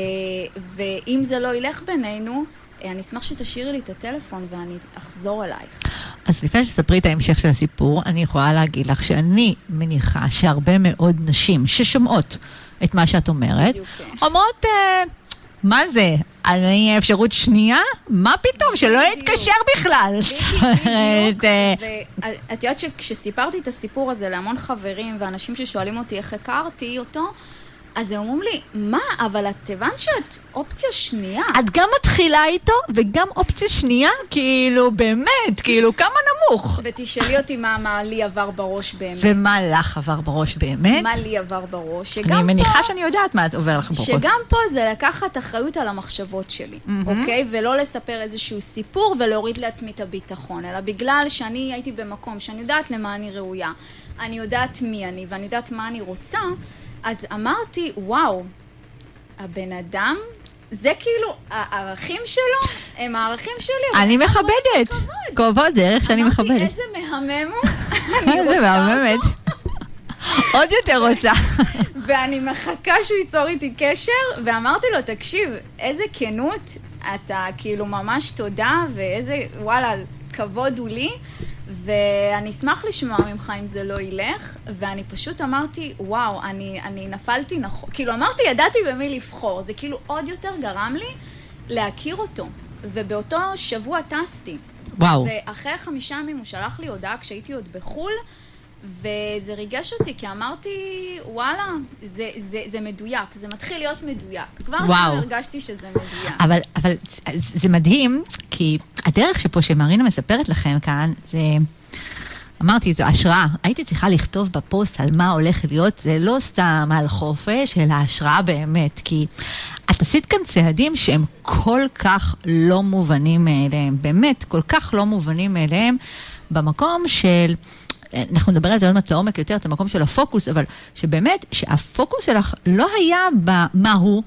ואם זה לא ילך בינינו, אה, אני אשמח שתשאירי לי את הטלפון ואני אחזור אלייך. אז לפני שתספרי את ההמשך של הסיפור, אני יכולה להגיד לך שאני מניחה שהרבה מאוד נשים ששומעות את מה שאת אומרת. אומרות, אה, מה זה, אני אפשרות שנייה? מה פתאום, שלא בדיוק. יתקשר בכלל. זאת אומרת, אה, ואת יודעת שכשסיפרתי את הסיפור הזה להמון חברים ואנשים ששואלים אותי איך הכרתי אותו, אז הם אומרים לי, מה, אבל את הבנת שאת אופציה שנייה. את גם מתחילה איתו, וגם אופציה שנייה, כאילו, באמת, כאילו, כמה נמוך. ותשאלי אותי מה, מה לי עבר בראש באמת. ומה לך עבר בראש באמת? מה לי עבר בראש. אני שגם מניחה פה, שאני יודעת מה את עובר לך בראש. שגם פה זה לקחת אחריות על המחשבות שלי, אוקיי? ולא לספר איזשהו סיפור ולהוריד לעצמי את הביטחון, אלא בגלל שאני הייתי במקום שאני יודעת למה אני ראויה, אני יודעת מי אני ואני יודעת מה אני רוצה, אז אמרתי, וואו, הבן אדם, זה כאילו, הערכים שלו הם הערכים שלי. אני רואה מכבדת. כבוד. כבוד דרך שאני מכבדת. אמרתי, איזה מהמם [laughs] הוא, אני איזה רוצה מהממת. אותו. [laughs] עוד יותר רוצה. [laughs] ואני מחכה שהוא ייצור איתי קשר, ואמרתי לו, תקשיב, איזה כנות, אתה כאילו ממש תודה, ואיזה, וואלה, כבוד הוא לי, ואני אשמח לשמוע ממך אם זה לא ילך, ואני פשוט אמרתי, וואו, אני, אני נפלתי נכון, כאילו אמרתי, ידעתי במי לבחור, זה כאילו עוד יותר גרם לי להכיר אותו, ובאותו שבוע טסתי. וואו. ואחרי חמישה ימים הוא שלח לי הודעה כשהייתי עוד בחו"ל, וזה ריגש אותי, כי אמרתי, וואלה, זה, זה, זה מדויק, זה מתחיל להיות מדויק. כבר. שם הרגשתי שזה מדויק. אבל, אבל זה- זה מדהים, כי הדרך שפה שמרינה מספרת לכם כאן, זה... אמרתי, זו השראה. הייתי צריכה לכתוב בפוסט על מה הולך להיות, זה לא סתם על חופש, אלא השראה באמת. כי את עשית כאן צעדים שהם כל כך לא מובנים מאליהם, באמת, כל כך לא מובנים מאליהם, במקום של... אנחנו נדבר על זה עוד מעט לעומק יותר, את המקום של הפוקוס, אבל שבאמת, שהפוקוס שלך לא היה במה הוא,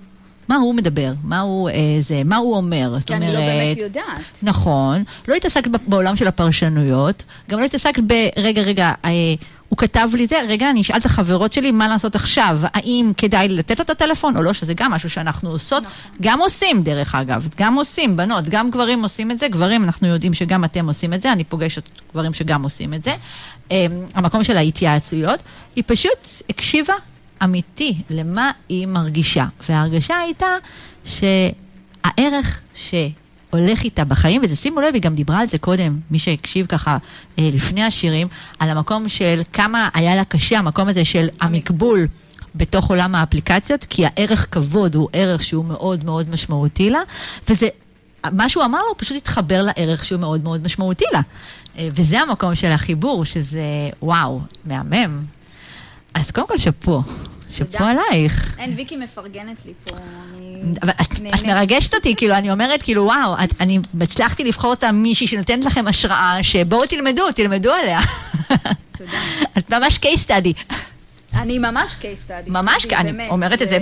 מה הוא מדבר, מה הוא, אה, זה, מה הוא אומר. כי אני לא אומרת, באמת יודעת. נכון, לא התעסקת בעולם של הפרשנויות, גם לא התעסקת ב... רגע, רגע, אה, הוא כתב לי זה, רגע, אני אשאל את החברות שלי מה לעשות עכשיו, האם כדאי לתת לו את הטלפון או לא, שזה גם משהו שאנחנו עושות, נכון. גם עושים דרך אגב, גם עושים, בנות, גם גברים עושים את זה, גברים, אנחנו יודעים שגם אתם עושים את זה, אני פוגשת גברים שגם עושים את זה. אה, המקום של ההתייעצויות, היא פשוט הקשיבה אמיתי למה היא מרגישה, וההרגשה הייתה שהערך שהולך איתה בחיים, ותשימו לב, היא גם דיברה על זה קודם, מי שהקשיב ככה אה, לפני השירים, על המקום של כמה היה לה קשה, המקום הזה של המקבול. בתוך עולם האפליקציות, כי הערך כבוד הוא ערך שהוא מאוד מאוד משמעותי לה, וזה, מה שהוא אמר לו, פשוט התחבר לערך שהוא מאוד מאוד משמעותי לה. אה, וזה המקום של החיבור, שזה וואו, מהמם. אז קודם כל שאפו, שאפו תודה. עלייך. אין, ויקי מפרגנת לי פה, אבל את. מרגשת אותי, כאילו, אני אומרת, כאילו, וואו, אני הצלחתי לבחור את מישהי שנותנת לכם השראה, שבואו תלמדו, תלמדו עליה. תודה. [laughs] את ממש case study. אני ממש case study. ממש, אני אומרת את זה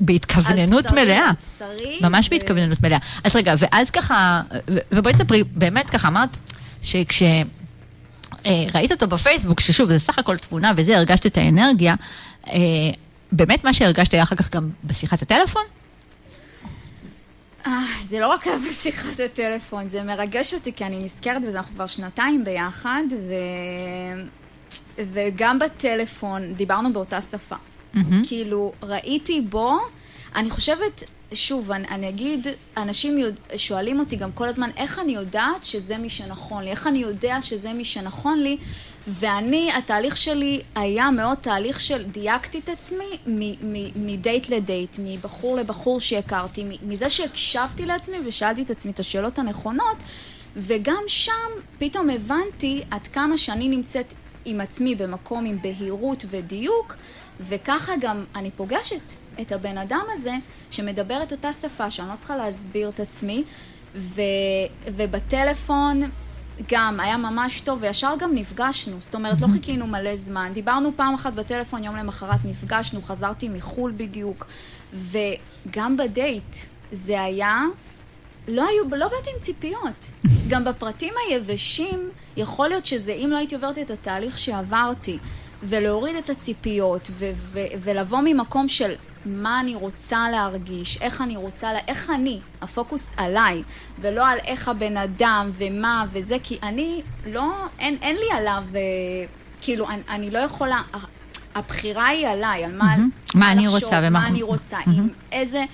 בהתכווננות מלאה. ממש בהתכווננות מלאה. אז רגע, ואז ככה, ובואי תספרי, באמת ככה אמרת, שכש... אה, ראית אותו בפייסבוק, ששוב, זה סך הכל תמונה וזה, הרגשת את האנרגיה, אה, באמת מה שהרגשת היה אחר כך גם בשיחת הטלפון? אה, זה לא רק היה בשיחת הטלפון, זה מרגש אותי כי אני נזכרת בזה, אנחנו כבר שנתיים ביחד, ו... וגם בטלפון דיברנו באותה שפה. מהמם. כאילו, ראיתי בו, אני חושבת, שוב, אני, אני אגיד, אנשים יודע, שואלים אותי גם כל הזמן, איך אני יודעת שזה מי שנכון לי? איך אני יודע שזה מי שנכון לי? ואני, התהליך שלי היה מאוד תהליך של דייקתי את עצמי מדייט לדייט, מבחור לבחור שהכרתי, מזה שהקשבתי לעצמי ושאלתי את עצמי את השאלות הנכונות, וגם שם פתאום הבנתי עד כמה שאני נמצאת עם עצמי במקום עם בהירות ודיוק, וככה גם אני פוגשת את הבן אדם הזה שמדבר את אותה שפה שאני לא צריכה להסביר את עצמי, ו, ובטלפון גם היה ממש טוב, וישר גם נפגשנו, זאת אומרת, לא [laughs] חיכינו מלא זמן. דיברנו פעם אחת בטלפון, יום למחרת נפגשנו, חזרתי מחו"ל בדיוק, וגם בדייט, זה היה, לא היו, לא באתי עם ציפיות. [laughs] גם בפרטים היבשים, יכול להיות שזה, אם לא הייתי עוברת את התהליך שעברתי, ולהוריד את הציפיות, ו- ו- ולבוא ממקום של מה אני רוצה להרגיש, איך אני רוצה, לה, איך אני, הפוקוס עליי, ולא על איך הבן אדם ומה וזה, כי אני לא, אין, אין לי עליו, אה, כאילו, אני, אני לא יכולה, הבחירה היא עליי, על מה, mm-hmm. מה אני לחשוב, רוצה ומה... מה אני רוצה, mm-hmm. עם איזה,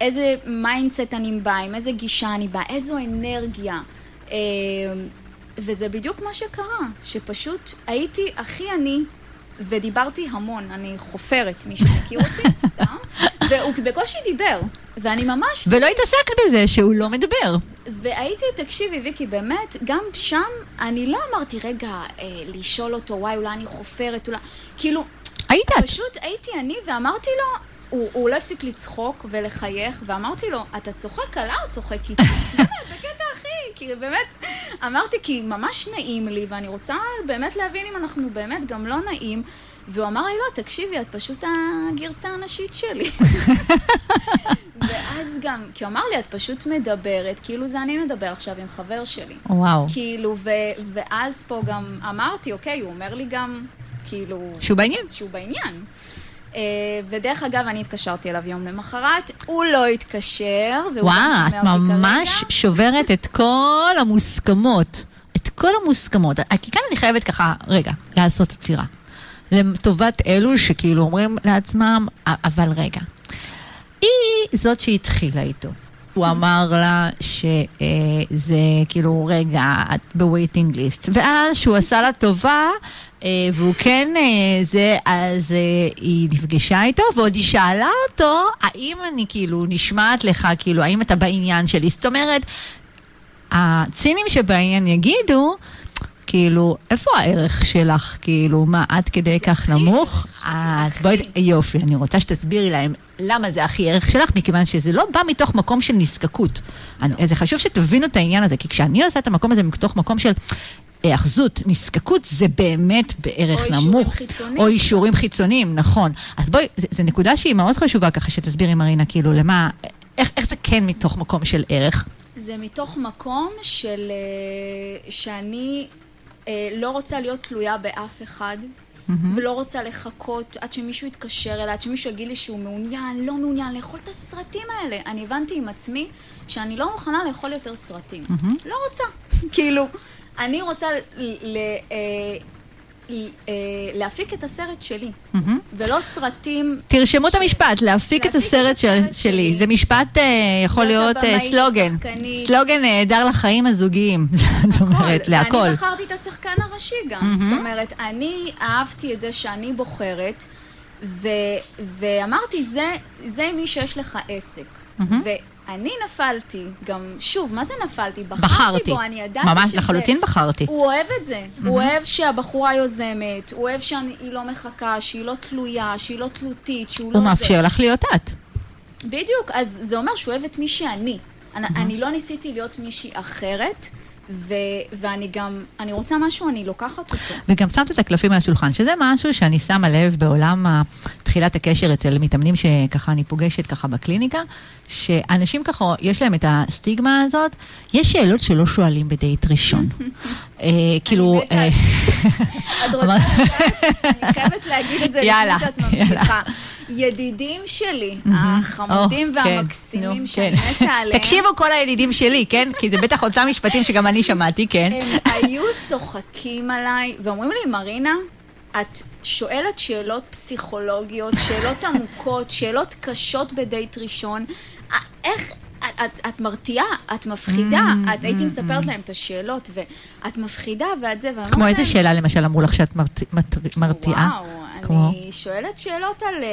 איזה mindset אני באה, עם איזה גישה אני באה, איזו אנרגיה. אה, וזה בדיוק מה שקרה, שפשוט הייתי הכי אני, ודיברתי המון, אני חופרת, מי שמכיר אותי, [laughs] והוא בקושי דיבר, ואני ממש... ולא התעסק בזה שהוא לא מדבר. והייתי, תקשיבי, ויקי, באמת, גם שם אני לא אמרתי, רגע, אה, לשאול אותו, וואי, אולי אני חופרת, אולי... כאילו... היית את. פשוט הייתי אני ואמרתי לו, הוא, הוא לא הפסיק לצחוק ולחייך, ואמרתי לו, אתה צוחק עליי או צוחק איתי? באמת, [laughs] בקטע כי באמת, אמרתי, כי ממש נעים לי, ואני רוצה באמת להבין אם אנחנו באמת גם לא נעים. והוא אמר לי, לא, תקשיבי, את פשוט הגרסה הנשית שלי. [laughs] ואז גם, כי הוא אמר לי, את פשוט מדברת, כאילו זה אני מדבר עכשיו עם חבר שלי. וואו. כאילו, ו, ואז פה גם אמרתי, אוקיי, הוא אומר לי גם, כאילו... שהוא בעניין. שהוא בעניין. Uh, ודרך אגב, אני התקשרתי אליו יום למחרת, הוא לא התקשר, והוא וואו, גם שומע אותי כרגע. וואו, את ממש שוברת את כל המוסכמות. את כל המוסכמות. כי כאן אני חייבת ככה, רגע, לעשות עצירה. לטובת אלו שכאילו אומרים לעצמם, אבל רגע, היא זאת שהתחילה איתו. הוא אמר לה שזה כאילו, רגע, את בווייטינג ליסט. ואז שהוא עשה לה טובה, והוא כן זה, אז היא נפגשה איתו, ועוד היא שאלה אותו, האם אני כאילו נשמעת לך, כאילו, האם אתה בעניין שלי? זאת אומרת, הצינים שבעניין יגידו, כאילו, איפה הערך שלך? כאילו, מה, עד כדי כך נמוך? את, בואי, יופי, אני רוצה שתסבירי להם למה זה הכי ערך שלך, מכיוון שזה לא בא מתוך מקום של נזקקות. זה חשוב שתבינו את העניין הזה, כי כשאני עושה את המקום הזה מתוך מקום של היאחזות, נזקקות, זה באמת בערך או נמוך. או אישורים חיצוניים. או אישורים חיצוניים, נכון. אז בואי, זו נקודה שהיא מאוד חשובה ככה, שתסבירי, מרינה, כאילו, למה, איך, איך זה כן מתוך מקום של ערך? זה מתוך מקום של, שאני לא רוצה להיות תלויה באף אחד, mm-hmm. ולא רוצה לחכות עד שמישהו יתקשר אליי, עד שמישהו יגיד לי שהוא מעוניין, לא מעוניין, לאכול את הסרטים האלה. אני הבנתי עם עצמי שאני לא מוכנה לאכול יותר סרטים. Mm-hmm. לא רוצה. [laughs] כאילו, אני רוצה ל- ל- להפיק את הסרט שלי, mm-hmm. ולא סרטים... תרשמו ש... את המשפט, להפיק את הסרט של... שלי. שלי. זה משפט uh, יכול להיות uh, סלוגן. שחקנית. סלוגן נהדר לחיים הזוגיים, [laughs] זאת אומרת, להכל. ואני בחרתי את השחקן הראשי גם. Mm-hmm. זאת אומרת, אני אהבתי את זה שאני בוחרת, ו... ואמרתי, זה, זה מי שיש לך עסק. Mm-hmm. ו... אני נפלתי, גם, שוב, מה זה נפלתי? בחרתי, בחרתי. בו, אני ידעתי ממש שזה... לחלוטין בחרתי. הוא אוהב את זה. Mm-hmm. הוא אוהב שהבחורה יוזמת, הוא אוהב שהיא לא מחכה, שהיא לא תלויה, שהיא לא תלותית, שהוא לא... הוא מאפשר לך להיות את. בדיוק, אז זה אומר שהוא אוהב את מי שאני. Mm-hmm. אני לא ניסיתי להיות מישהי אחרת. ו- ואני גם, אני רוצה משהו, אני לוקחת אותו. וגם שמת את הקלפים על השולחן, שזה משהו שאני שמה לב בעולם תחילת הקשר אצל מתאמנים שככה אני פוגשת ככה בקליניקה, שאנשים ככה, יש להם את הסטיגמה הזאת, יש שאלות שלא שואלים בדייט ראשון. [laughs] כאילו... את רוצה [laughs] לדעת? אני חייבת להגיד את זה לפני שאת ממשיכה. ידידים שלי, החמודים והמקסימים שאני מתה עליהם. תקשיבו כל הידידים שלי, כן? כי זה בטח אותם משפטים שגם אני שמעתי, כן? הם היו צוחקים עליי ואומרים לי, מרינה, את שואלת שאלות פסיכולוגיות, שאלות עמוקות, שאלות קשות בדייט ראשון. איך... את, את, את מרתיעה, את מפחידה, mm, את הייתי mm, מספרת mm. להם את השאלות, ואת מפחידה ואת זה, ואמרו כמו איזה שאלה למשל אמרו לך שאת מרתיעה? מרתי, וואו, כמו? אני שואלת שאלות על,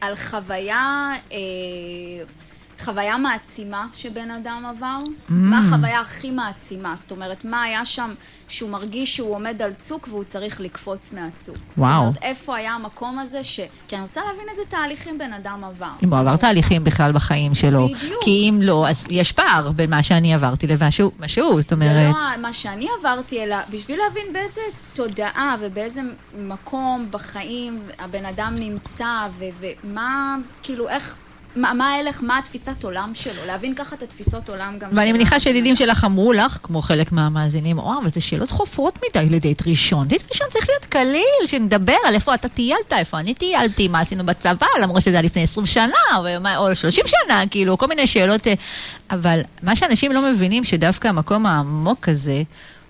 על חוויה... חוויה מעצימה שבן אדם עבר? Mm. מה החוויה הכי מעצימה? זאת אומרת, מה היה שם שהוא מרגיש שהוא עומד על צוק והוא צריך לקפוץ מהצוק? וואו. זאת אומרת, איפה היה המקום הזה ש... כי אני רוצה להבין איזה תהליכים בן אדם עבר. אם הוא עבר תהליכים בכלל בחיים שלו. בדיוק. כי אם לא, אז יש פער בין מה שאני עברתי למה שהוא, זאת אומרת... זה לא מה שאני עברתי, אלא בשביל להבין באיזה תודעה ובאיזה מקום בחיים הבן אדם נמצא, ו- ומה, כאילו, איך... מה מה ההלך, מה התפיסת עולם שלו, להבין ככה את התפיסות עולם גם ואני שלנו. מניחה שידידים שלך אמרו לך, כמו חלק מהמאזינים, וואו, אבל זה שאלות חופרות מדי לדייט ראשון. דייט ראשון צריך להיות קליל, שנדבר על איפה אתה טיילת, איפה אני טיילתי, מה עשינו בצבא, למרות שזה היה לפני 20 שנה, ומה- או 30 שנה, כאילו, כל מיני שאלות. אה, אבל מה שאנשים לא מבינים, שדווקא המקום העמוק הזה,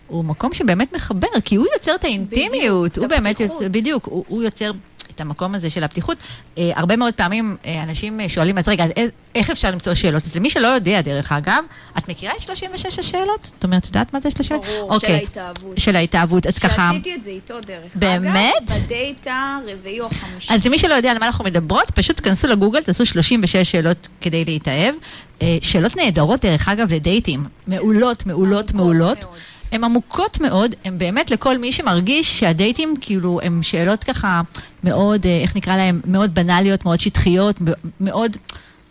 הוא מקום שבאמת מחבר, כי הוא יוצר את האינטימיות, בדיוק, הוא את באמת, הפתיחות. יוצר- בדיוק, הוא, הוא יוצר את המקום הזה של הפתיחות. אה, הרבה מאוד פעמים אה, אנשים אה, שואלים, אז רגע, אז איך- אפשר למצוא שאלות? אז למי שלא יודע, דרך אגב, את מכירה את 36 השאלות? זאת אומרת, את יודעת מה זה 36? ברור, של ההתאהבות. של ההתאהבות, אז ככה... שעשיתי את זה איתו דרך באמת? אגב, בדייט הרביעי או החמישי. אז למי שלא יודע על מה אנחנו מדברות, פשוט כנסו לגוגל, תעשו 36 שאלות כדי להתאהב. אה, שאלות נהדרות, דרך אגב, לדייטים. מעולות, מעולות, מעולות. מאוד. הן עמוקות מאוד, הן באמת לכל מי שמרגיש שהדייטים, כאילו, הן שאלות ככה מאוד, אה, איך נקרא להן, מאוד בנאליות, מאוד שטחיות, מאוד...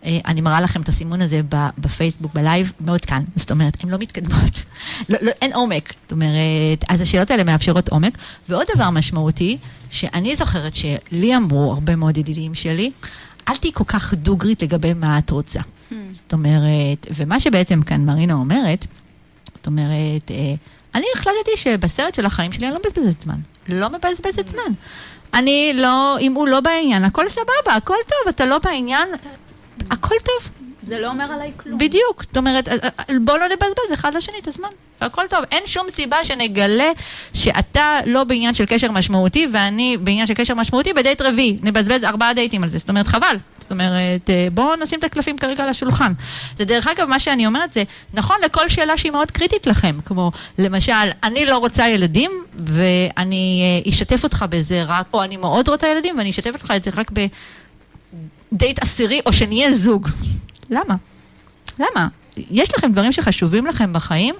אה, אני מראה לכם את הסימון הזה בפייסבוק, בלייב, מאוד קל. זאת אומרת, הן לא מתקדמות. [laughs] לא, לא, אין עומק. זאת אומרת, אז השאלות האלה מאפשרות עומק. ועוד דבר משמעותי, שאני זוכרת שלי אמרו הרבה מאוד ידידים שלי, אל תהיי כל כך דוגרית לגבי מה את רוצה. Hmm. זאת אומרת, ומה שבעצם כאן מרינה אומרת, זאת אומרת, אה, אני החלטתי שבסרט של החיים שלי אני לא מבזבזת זמן. לא מבזבזת זמן. אני לא, אם הוא לא בעניין, הכל סבבה, הכל טוב, אתה לא בעניין, הכל טוב, זה לא אומר עליי כלום. בדיוק. זאת אומרת, אה, אה, בוא לא נבזבז אחד לשני את הזמן, והכל טוב. אין שום סיבה שנגלה שאתה לא בעניין של קשר משמעותי, ואני בעניין של קשר משמעותי בדייט רביעי. נבזבז ארבעה דייטים על זה, זאת אומרת, חבל. זאת אומרת, אה, בואו נשים את הקלפים כרגע על השולחן. זה דרך אגב, מה שאני אומרת זה נכון לכל שאלה שהיא מאוד קריטית לכם, כמו למשל, אני לא רוצה ילדים, ואני אה, אשתף אותך בזה רק, או אני מאוד רוצה ילדים, ואני אשתף אותך את זה רק בדייט עשירי, או שנהיה זוג. למה? למה? יש לכם דברים שחשובים לכם בחיים,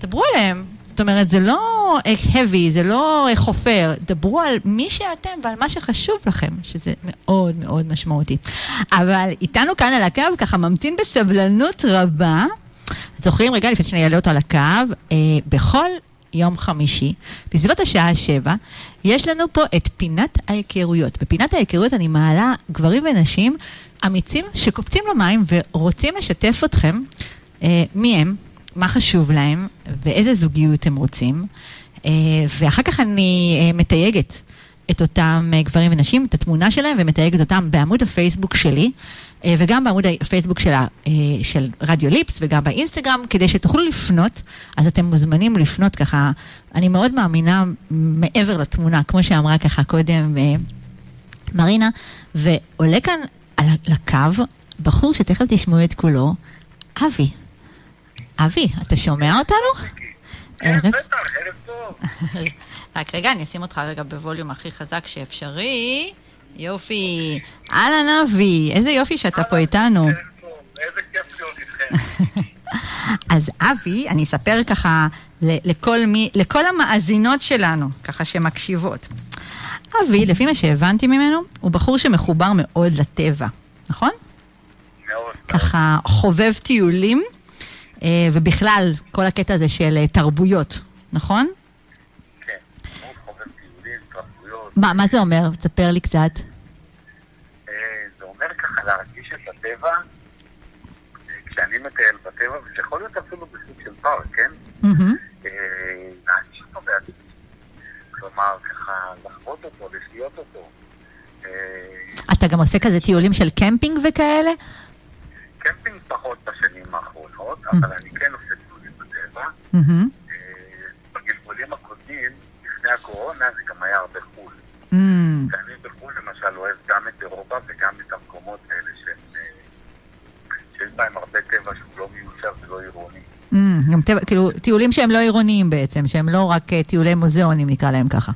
דברו עליהם. זאת אומרת, זה לא אה, heavy, זה לא אה, חופר, דברו על מי שאתם ועל מה שחשוב לכם, שזה מאוד מאוד משמעותי. אבל איתנו כאן על הקו, ככה ממתין בסבלנות רבה. זוכרים, רגע, לפני שאני אעלה אותו על הקו, אה, בכל יום חמישי, בסביבות השעה שבע, יש לנו פה את פינת ההיכרויות. בפינת ההיכרויות אני מעלה גברים ונשים אמיצים שקופצים למים ורוצים לשתף אתכם אה, מי הם, מה חשוב להם ואיזה זוגיות הם רוצים. אה, ואחר כך אני אה, מתייגת את אותם אה, גברים ונשים, את התמונה שלהם, ומתייגת אותם בעמוד הפייסבוק שלי, וגם בעמוד הפייסבוק של, ה- אה, של רדיו ליפס, וגם באינסטגרם, כדי שתוכלו לפנות, אז אתם מוזמנים לפנות ככה, אני מאוד מאמינה מעבר לתמונה, כמו שאמרה ככה קודם מרינה, ועולה כאן על ה- לקו בחור שתכף תשמעו את קולו, אבי. אבי, אתה שומע אותנו? כן, ערב בטח, ערב טוב. [laughs] רק רגע, אני אשים אותך רגע בווליום הכי חזק שאפשרי. יופי. אהלן אבי, איזה יופי שאתה פה איתנו. ערב טוב, איזה כיף להיות איתכם. [laughs] אז אבי, אני אספר ככה לכל, מי, לכל המאזינות שלנו, ככה שמקשיבות. אבי, לפי מה שהבנתי ממנו, הוא בחור שמחובר מאוד לטבע, נכון? מאוד. ככה חובב טיולים, ובכלל, כל הקטע הזה של אה, תרבויות, נכון? כן. חובב טיולים, תרבויות. מה, מה זה אומר? תספר לי קצת. אה, זה אומר ככה להרגיש את הטבע, אה, כשאני מטייל בטבע, וזה יכול להיות אפילו בסוג של פארק, כן? אה, להרגיש אותו בעצמי. כלומר, ככה לחוות אותו, לחיות אותו. אה, אתה גם עושה כזה טיולים של קמפינג וכאלה? קמפינג פחות בשנים האחרונות, אבל אני כן עושה טיולים בטבע. מהמם. אה, בגלגולים הקודמים, לפני הקורונה, זה גם היה הרבה חו"ל. אמ, ואני בחו"ל למשל אוהב גם את אירופה וגם את המקומות האלה אה, שיש בהם הרבה טבע שהוא לא מיושב ולא עירוני. אמ, גם כאילו, טיולים שהם לא עירוניים בעצם, שהם לא רק אה, טיולי מוזיאונים נקרא להם ככה.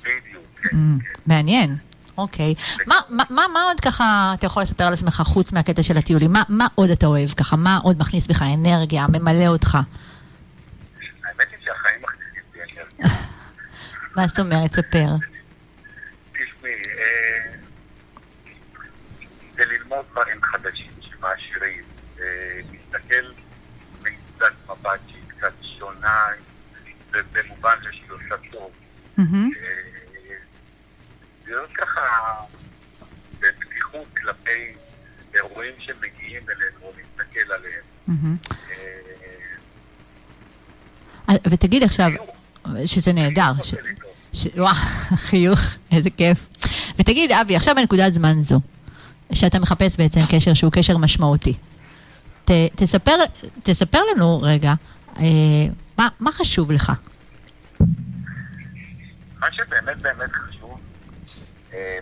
בדיוק, כן, אמ, כן. מעניין. אוקיי. מה, מה, מה, מה עוד ככה אתה יכול לספר על עצמך חוץ מהקטע של הטיולים? מה, מה עוד אתה אוהב ככה? מה עוד מכניס בך אנרגיה, ממלא אותך? האמת היא שהחיים מכניסים בי אנרגיה. [laughs] מה זאת אומרת? ספר. תשמעי, אה, זה ללמוד דברים חדשים שמעשירים, אה, להסתכל מנקודת מבט שהיא קצת שונה, במובן זה שהיא עושה טוב. ככה בפתיחות כלפי לאירועים שמגיעים אלינו, להסתכל עליהם. אה, אה, ותגיד עכשיו. שזה נהדר. וואו, [laughs] חיוך, איזה כיף. ותגיד, אבי, עכשיו בנקודת זמן זו, שאתה מחפש בעצם קשר שהוא קשר משמעותי, ת, תספר, תספר לנו רגע, אה, מה, מה חשוב לך? מה שבאמת באמת חשוב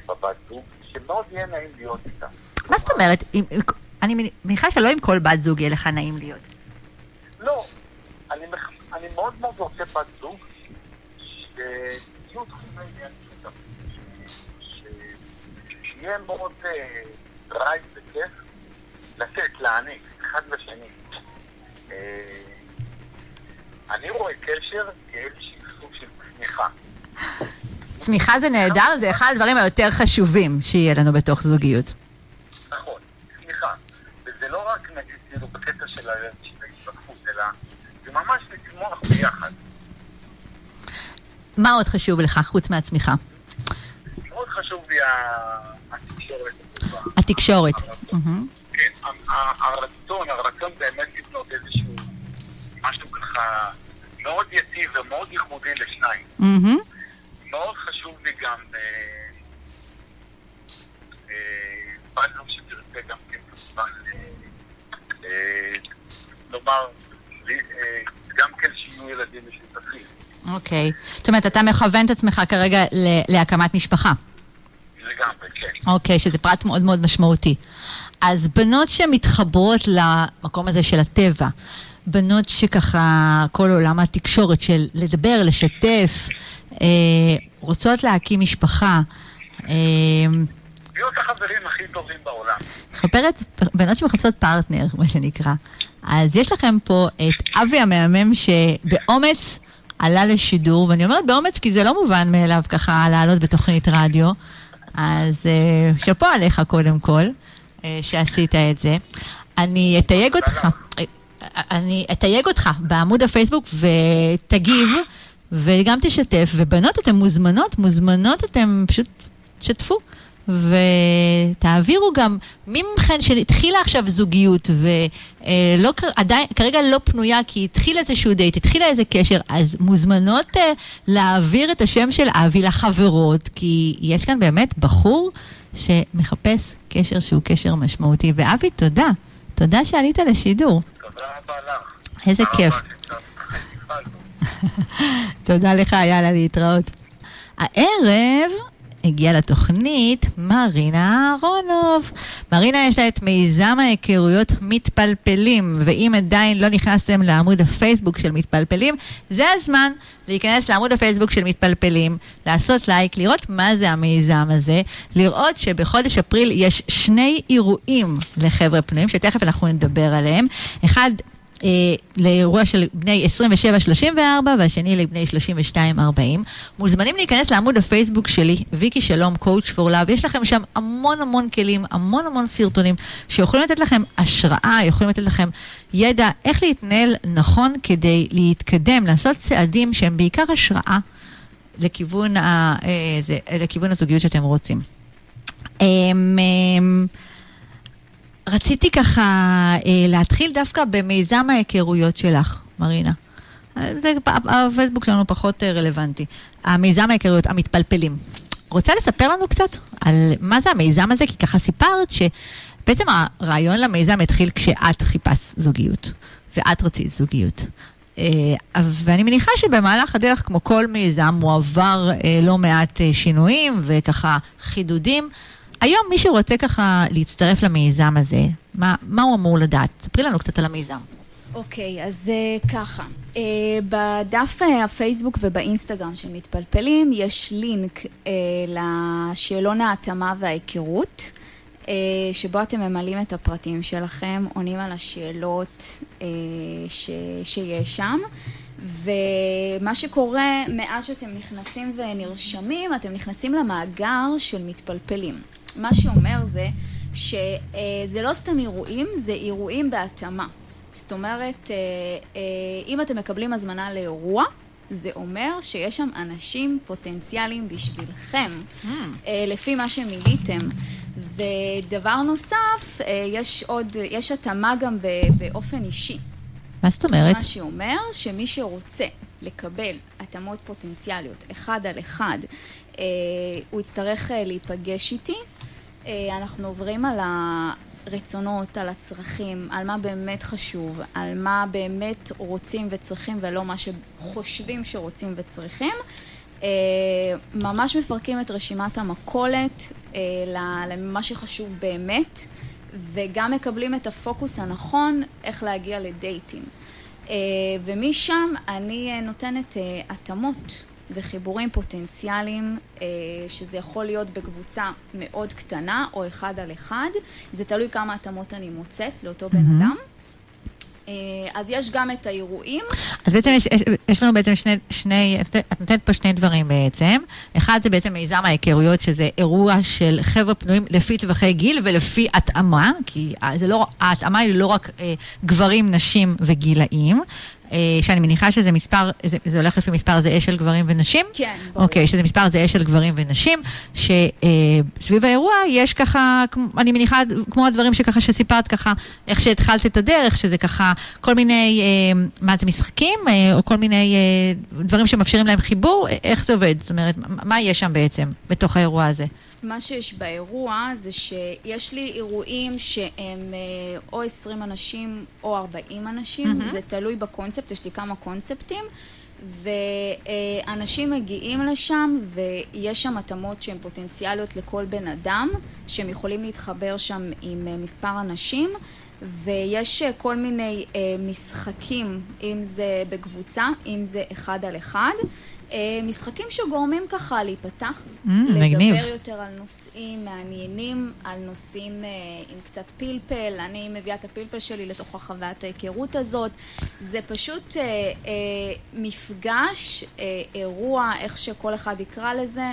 בבת זוג, שמאוד יהיה נעים להיות איתה. מה זאת אומרת? אני מניחה שלא עם כל בת זוג יהיה לך נעים להיות. לא, אני, מאוד מאוד רוצה בת זוג שיהיו תחומי עניין משותפים, ש- שיהיה מאוד אה, drive וכיף לתת, להעניק, אחד לשני. אה, אני רואה קשר כאיזשהו סוג של צמיחה. צמיחה זה נהדר, זה אחד הדברים היותר חשובים שיהיה לנו בתוך זוגיות. נכון, סליחה. וזה לא רק נגיד כאילו בקטע של ההתפתחות, אלא זה ממש לצמוח ביחד. מה עוד חשוב לך חוץ מהצמיחה? מאוד חשוב לי התקשורת. התקשורת. כן, הרצון, הרצון באמת לבנות איזשהו משהו ככה מאוד יציב ומאוד ייחודי לשניים. מאוד חשוב לי גם אה, אה, באנו שתרצה גם כן כמובן אה, לומר גם כן שיהיו ילדים משותפים. אוקיי. זאת אומרת, אתה מכוון את עצמך כרגע להקמת משפחה. לגמרי, כן. אוקיי, שזה פרט מאוד מאוד משמעותי. אז בנות שמתחברות למקום הזה של הטבע, בנות שככה, כל עולם התקשורת של לדבר, לשתף, אה, רוצות להקים משפחה, אה, להיות החברים הכי טובים בעולם. מחפרת, בנות שמחפשות פרטנר, מה שנקרא. אז יש לכם פה את אבי המהמם שבאומץ עלה לשידור, ואני אומרת באומץ כי זה לא מובן מאליו ככה לעלות בתוכנית רדיו. אז אה, שאפו עליך קודם כל, אה, שעשית את זה. אני אתייג אותך, אני אתייג אותך בעמוד הפייסבוק ותגיב וגם תשתף, ובנות אתן מוזמנות, מוזמנות אתן פשוט שתפו. ותעבירו גם מי מכן שהתחילה עכשיו זוגיות ולא עדיין כרגע לא פנויה כי התחיל איזשהו דייט, התחילה איזה קשר, אז מוזמנות אה, להעביר את השם של אבי לחברות, כי יש כאן באמת בחור שמחפש קשר שהוא קשר משמעותי. ואבי, תודה. תודה שעלית לשידור. איזה כיף. תודה לך, יאללה, להתראות. הערב הגיעה לתוכנית מרינה אהרונוב. מרינה יש לה את מיזם ההיכרויות מתפלפלים, ואם עדיין לא נכנסתם לעמוד הפייסבוק של מתפלפלים, זה הזמן להיכנס לעמוד הפייסבוק של מתפלפלים, לעשות לייק, לראות מה זה המיזם הזה, לראות שבחודש אפריל יש שני אירועים לחבר'ה פנויים, שתכף אנחנו נדבר עליהם. אחד לאירוע של בני 27-34 והשני לבני 32-40. מוזמנים להיכנס לעמוד הפייסבוק שלי, ויקי שלום, coach for love. יש לכם שם המון המון כלים, המון המון סרטונים שיכולים לתת לכם השראה, יכולים לתת לכם ידע איך להתנהל נכון כדי להתקדם, לעשות צעדים שהם בעיקר השראה לכיוון, ה, אה, זה, לכיוון הזוגיות שאתם רוצים. אמ, אמ, רציתי ככה אה, להתחיל דווקא במיזם ההיכרויות שלך, מרינה. אה, זה, הפייסבוק שלנו פחות אה, רלוונטי. המיזם ההיכרויות, המתפלפלים. רוצה לספר לנו קצת על מה זה המיזם הזה? כי ככה סיפרת שבעצם הרעיון למיזם התחיל כשאת חיפשת זוגיות, ואת רצית זוגיות. אה, ואני מניחה שבמהלך הדרך, כמו כל מיזם, הוא עבר אה, לא מעט אה, שינויים וככה חידודים. היום מי שרוצה ככה להצטרף למיזם הזה, מה, מה הוא אמור לדעת? ספרי לנו קצת על המיזם. אוקיי, אז uh, ככה, uh, בדף uh, הפייסבוק ובאינסטגרם של מתפלפלים יש לינק uh, לשאלון ההתאמה וההיכרות, uh, שבו אתם ממלאים את הפרטים שלכם, עונים על השאלות uh, ש, שיש שם. ומה שקורה מאז שאתם נכנסים ונרשמים, אתם נכנסים למאגר של מתפלפלים. מה שאומר זה שזה לא סתם אירועים, זה אירועים בהתאמה. זאת אומרת, אם אתם מקבלים הזמנה לאירוע, זה אומר שיש שם אנשים פוטנציאליים בשבילכם, אה, לפי מה שמילאתם. ודבר נוסף, אה, יש עוד, יש התאמה גם באופן אישי. מה זאת אומרת? מה שאומר שמי שרוצה לקבל התאמות פוטנציאליות אחד על אחד, אה, הוא יצטרך אה, להיפגש איתי. אה, אנחנו עוברים על הרצונות, על הצרכים, על מה באמת חשוב, על מה באמת רוצים וצריכים ולא מה שחושבים שרוצים וצריכים. אה, ממש מפרקים את רשימת המכולת אה, למה שחשוב באמת, וגם מקבלים את הפוקוס הנכון איך להגיע לדייטים. אה, ומשם אני אה, נותנת אה, התאמות וחיבורים פוטנציאליים, אה, שזה יכול להיות בקבוצה מאוד קטנה או אחד על אחד, זה תלוי כמה התאמות אני מוצאת לאותו בן אדם. אה, אז יש גם את האירועים, אז בעצם יש, יש, יש לנו בעצם שני, שני, את נותנת פה שני דברים בעצם. אחד זה בעצם מיזם ההיכרויות, שזה אירוע של חבר'ה פנויים לפי טווחי גיל ולפי התאמה, כי זה לא, ההתאמה היא לא רק אה, גברים, נשים וגילאים. אה, שאני מניחה שזה מספר, זה, זה הולך לפי מספר זהה של גברים ונשים? כן. אוקיי, שזה מספר זהה של גברים ונשים, שסביב האירוע יש ככה, אני מניחה, כמו הדברים שככה שסיפרת ככה, איך שהתחלת את הדרך, שזה ככה כל מיני, אה, מה זה משחקים, אה, או כל מיני אה, דברים שמאפשרים להם חיבור, אה, איך זה עובד? זאת אומרת, מה יש שם בעצם, בתוך האירוע הזה? מה שיש באירוע זה שיש לי אירועים שהם אה, או 20 אנשים או 40 אנשים, זה תלוי בקונספט, יש לי כמה קונספטים, ואנשים מגיעים לשם ויש שם התאמות שהן פוטנציאליות לכל בן אדם, שהם יכולים להתחבר שם עם אה, מספר אנשים. ויש אה, כל מיני אה, משחקים, אם זה בקבוצה, אם זה אחד על אחד, משחקים שגורמים ככה להיפתח, Mm, מגניב. לדבר יותר על נושאים מעניינים, על נושאים אה, עם קצת פלפל, אני מביאה את הפלפל שלי לתוך החוויית ההיכרות הזאת. זה פשוט אה, אה, מפגש, אה, אירוע, איך שכל אחד יקרא לזה,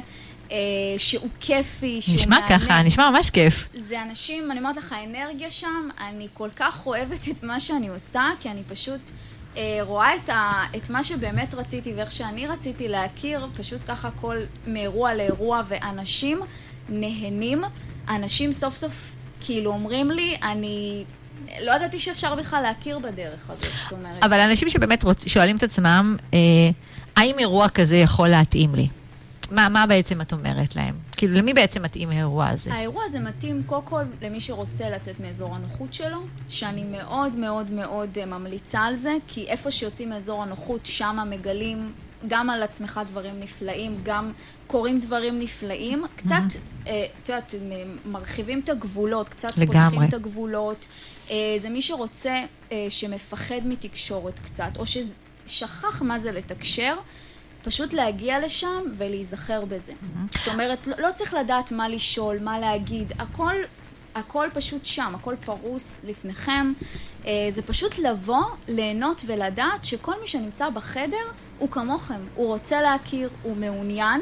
אה, שהוא כיפי, שהוא נשמע מהנה. ככה, נשמע ממש כיף. זה אנשים, אני אומרת לך, האנרגיה שם, אני כל כך אוהבת את מה שאני עושה, כי אני פשוט אה, רואה את, ה, את מה שבאמת רציתי ואיך שאני רציתי להכיר, פשוט ככה כל מאירוע לאירוע, ואנשים נהנים, אנשים סוף סוף כאילו אומרים לי, אני לא ידעתי שאפשר בכלל להכיר בדרך הזאת, זאת אומרת. אבל אנשים שבאמת רוצ, שואלים את עצמם, אה, האם אירוע כזה יכול להתאים לי? מה, מה בעצם את אומרת להם? כאילו, למי בעצם מתאים האירוע הזה? האירוע הזה מתאים קודם כל למי שרוצה לצאת מאזור הנוחות שלו, שאני מאוד מאוד מאוד אה, ממליצה על זה, כי איפה שיוצאים מאזור הנוחות, שם מגלים גם על עצמך דברים נפלאים, גם קורים דברים נפלאים. קצת, אה, את יודעת, מרחיבים את הגבולות, קצת לגמרי. פותחים את הגבולות. אה, זה מי שרוצה, אה, שמפחד מתקשורת קצת, או ששכח מה זה לתקשר. פשוט להגיע לשם ולהיזכר בזה. זאת אומרת, לא, לא צריך לדעת מה לשאול, מה להגיד, הכל, הכל פשוט שם, הכל פרוס לפניכם. אה, זה פשוט לבוא, ליהנות ולדעת שכל מי שנמצא בחדר הוא כמוכם, הוא רוצה להכיר, הוא מעוניין.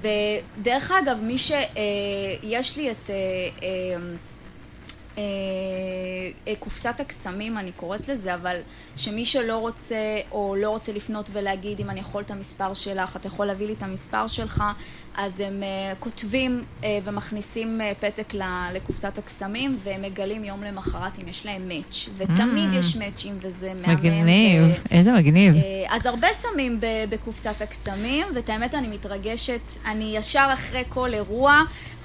ודרך אגב, מי שיש לי את... אה, אה, קופסת הקסמים, אני קוראת לזה, אבל שמי שלא רוצה או לא רוצה לפנות ולהגיד אם אני יכול את המספר שלך, אתה יכול להביא לי את המספר שלך, אז הם אה, כותבים אה, ומכניסים אה, פתק ל- לקופסת הקסמים והם מגלים יום למחרת אם יש להם מאץ', ותמיד Mm. יש מאצ'ים וזה מהמם. מגניב, ו- איזה מגניב. אה, אז הרבה שמים בקופסת הקסמים, ואת האמת אני מתרגשת, אני ישר אחרי כל אירוע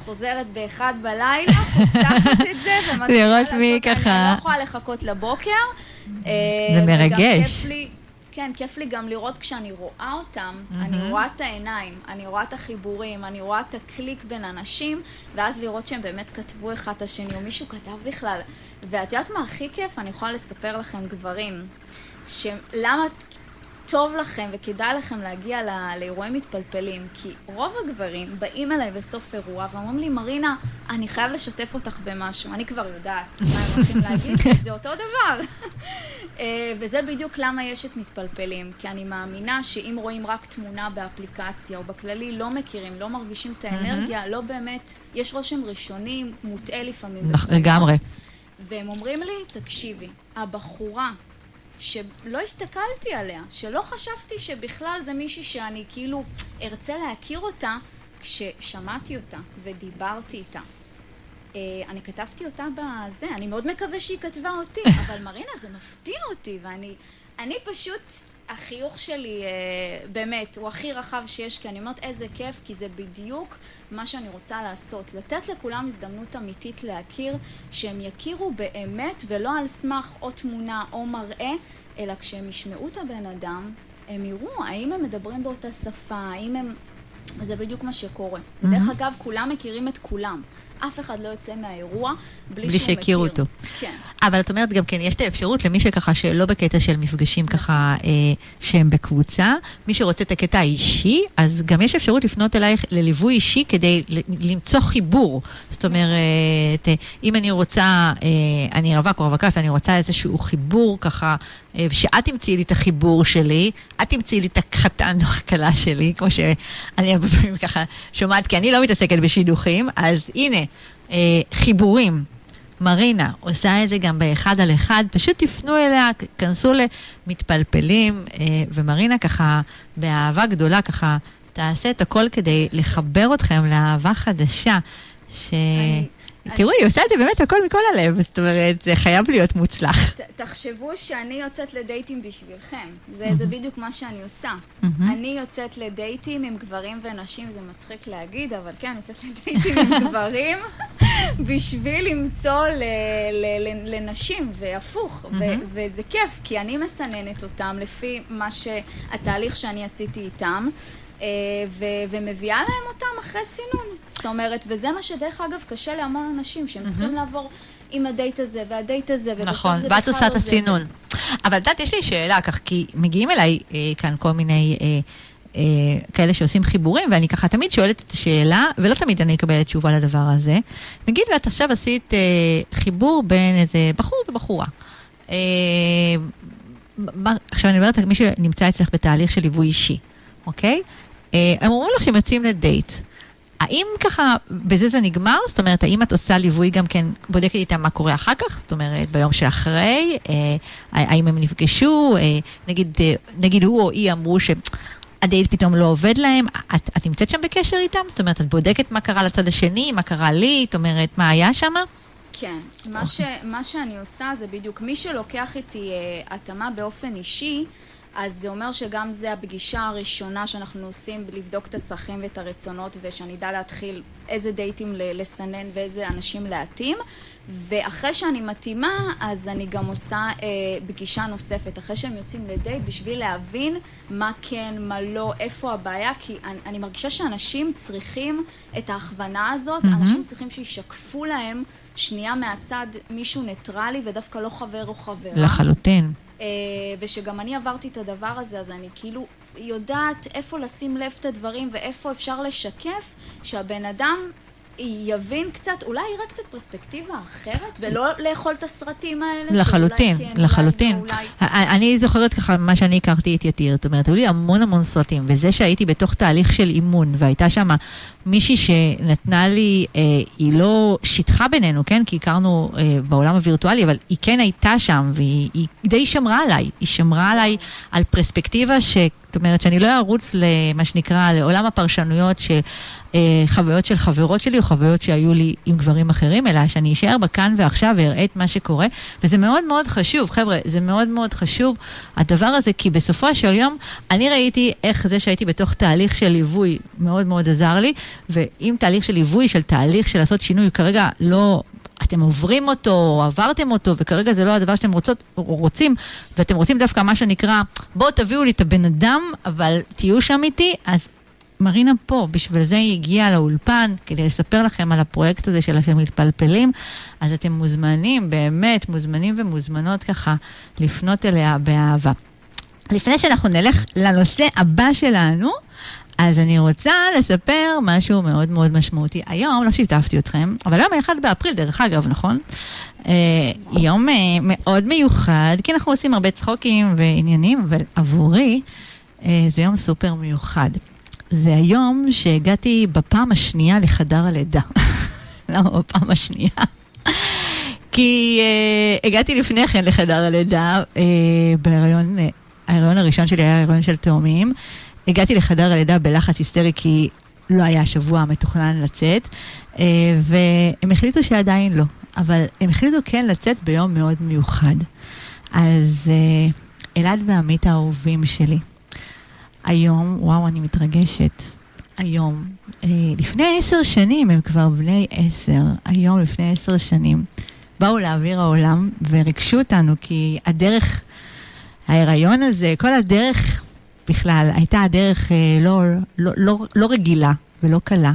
חוזרת באחד בלילה, פותחת את זה ומתחילה [laughs] לעשות, אני ככה- לא יכולה לחכות לבוקר. אה, זה וגם מרגש. כן, כיף לי גם לראות כשאני רואה אותם, אני רואה את העיניים, אני רואה את החיבורים, אני רואה את הקליק בין אנשים, ואז לראות שהם באמת כתבו אחד את השני, או מישהו כתב בכלל. ואת יודעת מה הכי כיף? אני יכולה לספר לכם גברים, שלמה טוב לכם וכדאי לכם להגיע לא- לאירועים מתפלפלים, כי רוב הגברים באים אליי בסוף אירוע ואומרים לי, מרינה, אני חייב לשתף אותך במשהו. אני כבר יודעת מה הם הולכים [laughs] להגיד, זה אותו דבר. אה, וזה בדיוק למה יש את מתפלפלים, כי אני מאמינה שאם רואים רק תמונה באפליקציה או בכללי, לא מכירים, לא מרגישים את האנרגיה, לא באמת, יש רושם ראשוני, מוטעה לפעמים. לגמרי. והם אומרים לי, תקשיבי, הבחורה שלא הסתכלתי עליה, שלא חשבתי שבכלל זה מישהי שאני כאילו ארצה להכיר אותה כששמעתי אותה ודיברתי איתה. אה, אני כתבתי אותה בזה, אני מאוד מקווה שהיא כתבה אותי, [laughs] אבל מרינה זה מפתיע אותי ואני אני פשוט, החיוך שלי אה, באמת הוא הכי רחב שיש כי אני אומרת איזה כיף כי זה בדיוק מה שאני רוצה לעשות, לתת לכולם הזדמנות אמיתית להכיר, שהם יכירו באמת ולא על סמך או תמונה או מראה, אלא כשהם ישמעו את הבן אדם הם יראו האם הם מדברים באותה שפה, האם הם... זה בדיוק מה שקורה. Mm-hmm. ודרך אגב, כולם מכירים את כולם. אף אחד לא יוצא מהאירוע בלי, בלי שהוא מכיר. אותו. כן. אבל את אומרת גם כן, יש את האפשרות למי שככה שלא בקטע של מפגשים ככה אה, שהם בקבוצה, מי שרוצה את הקטע האישי, אז גם יש אפשרות לפנות אלייך לליווי אישי כדי למצוא חיבור. זאת אומרת, אה, אם אני רוצה, אה, אני רווק או רווקה ואני רוצה איזשהו חיבור ככה, אה, שאת תמצאי לי את החיבור שלי, את תמצאי לי את החתן או [laughs] הכלה שלי, כמו שאני הרבה פעמים ככה שומעת, כי אני לא מתעסקת בשידוכים, אז הנה, אה, חיבורים. מרינה עושה את זה גם באחד על אחד, פשוט תפנו אליה, כנסו למתפלפלים, אה, ומרינה ככה, באהבה גדולה, ככה, תעשה את הכל כדי לחבר אתכם לאהבה חדשה. ש... אני- תראו, היא עושה את זה באמת הכל מכל הלב, זאת אומרת, זה חייב להיות מוצלח. תחשבו שאני יוצאת לדייטים בשבילכם. זה, בדיוק מה שאני עושה. אני יוצאת לדייטים עם גברים ונשים, זה מצחיק להגיד, אבל כן, אני יוצאת לדייטים עם [laughs] גברים [laughs] בשביל למצוא לנשים, והפוך. וזה כיף, כי אני מסננת אותם לפי מה שהתהליך שאני עשיתי איתם. אה, ו- ומביאה להם אותם אחרי סינון. זאת אומרת, וזה מה שדרך אגב קשה להמון אנשים, שהם צריכים לעבור עם הדייט הזה והדייט הזה, ובסוף נכון, זה ואת בכלל עושה את לא. הסינון. אבל את יודעת, יש לי שאלה כך, כי מגיעים אליי אה, כאן כל מיני אה, אה, כאלה שעושים חיבורים, ואני ככה תמיד שואלת את השאלה, ולא תמיד אני אקבל תשובה לדבר הזה. נגיד ואת עכשיו עשית אה, חיבור בין איזה בחור ובחורה. אה, מה, עכשיו אני על מי שנמצא אצלך בתהליך של ליווי אישי, אוקיי? אה, הם אומרים לך שהם יוצאים לדייט. האם ככה, בזה זה נגמר? זאת אומרת, האם את עושה ליווי גם כן, בודקת איתם מה קורה אחר כך? זאת אומרת, ביום שאחרי, אה, האם הם נפגשו, אה, נגיד, אה, נגיד הוא או היא אמרו שהדייט פתאום לא עובד להם, את, את נמצאת שם בקשר איתם? זאת אומרת, את בודקת מה קרה לצד השני, מה קרה לי, זאת אומרת, מה היה שם? כן, מה, ש, מה שאני עושה זה בדיוק, מי שלוקח איתי אה, התאמה באופן אישי, אז זה אומר שגם זה הפגישה הראשונה שאנחנו עושים לבדוק את הצרכים ואת הרצונות ושאני אדע להתחיל איזה דייטים לסנן ואיזה אנשים להתאים ואחרי שאני מתאימה אז אני גם עושה אה, פגישה נוספת אחרי שהם יוצאים לדייט בשביל להבין מה כן, מה לא, איפה הבעיה כי אני, אני מרגישה שאנשים צריכים את ההכוונה הזאת, מהמם. אנשים צריכים שישקפו להם שנייה מהצד מישהו ניטרלי ודווקא לא חבר או חברה. לחלוטין. אה, ושגם אני עברתי את הדבר הזה, אז אני כאילו יודעת איפה לשים לב את הדברים ואיפה אפשר לשקף שהבן אדם יבין קצת, אולי יראה קצת פרספקטיבה אחרת, ולא לאכול את הסרטים האלה. לחלוטין, כן, לחלוטין. לא, אולי... ה- אני זוכרת ככה מה שאני הכרתי את יתיר, זאת אומרת, היו לי המון המון סרטים, וזה שהייתי בתוך תהליך של אימון, והייתה שם מישהי שנתנה לי, אה, היא לא שיטחה בינינו, כן? כי הכרנו אה, בעולם הווירטואלי, אבל היא כן הייתה שם, והיא היא די שמרה עליי. היא שמרה עליי על פרספקטיבה ש... זאת אומרת שאני לא ארוץ למה שנקרא, לעולם הפרשנויות של אה, חוויות של חברות שלי או חוויות שהיו לי עם גברים אחרים, אלא שאני אשאר בכאן ועכשיו ואראה את מה שקורה. וזה מאוד מאוד חשוב, חבר'ה, זה מאוד מאוד חשוב הדבר הזה, כי בסופו של יום אני ראיתי איך זה שהייתי בתוך תהליך של ליווי מאוד מאוד עזר לי, ואם תהליך של ליווי, של תהליך של לעשות שינוי, כרגע לא... אתם עוברים אותו, או עברתם אותו, וכרגע זה לא הדבר שאתם רוצות, רוצים, ואתם רוצים דווקא מה שנקרא, בואו תביאו לי את הבן אדם, אבל תהיו שם איתי, אז מרינה פה, בשביל זה היא הגיעה לאולפן, כדי לספר לכם על הפרויקט הזה של השם מתפלפלים, אז אתם מוזמנים, באמת, מוזמנים ומוזמנות ככה לפנות אליה באהבה. לפני שאנחנו נלך לנושא הבא שלנו, אז אני רוצה לספר משהו מאוד מאוד משמעותי. היום, לא שיתפתי אתכם, אבל היום ה-1 באפריל, דרך אגב, נכון? אה, יום אה, מאוד מיוחד, כי אנחנו עושים הרבה צחוקים ועניינים, אבל עבורי אה, זה יום סופר מיוחד. זה היום שהגעתי בפעם השנייה לחדר הלידה. [laughs] למה בפעם השנייה? כי uh, הגעתי לפני כן לחדר הלידה, uh, בהיריון, uh, ההיריון הראשון שלי היה הריון של תאומים. הגעתי לחדר הלידה בלחץ היסטרי כי לא היה שבוע מתוכנן לצאת, uh, והם החליטו שעדיין לא, אבל הם החליטו כן לצאת ביום מאוד מיוחד. אז uh, אלעד ועמית האהובים שלי, היום, וואו, אני מתרגשת. היום, אה, לפני עשר שנים, הם כבר בני עשר, היום לפני עשר שנים, באו לאוויר העולם וריגשו אותנו, כי הדרך, ההיריון הזה, כל הדרך בכלל, הייתה הדרך אה, לא, לא, לא, לא רגילה ולא קלה.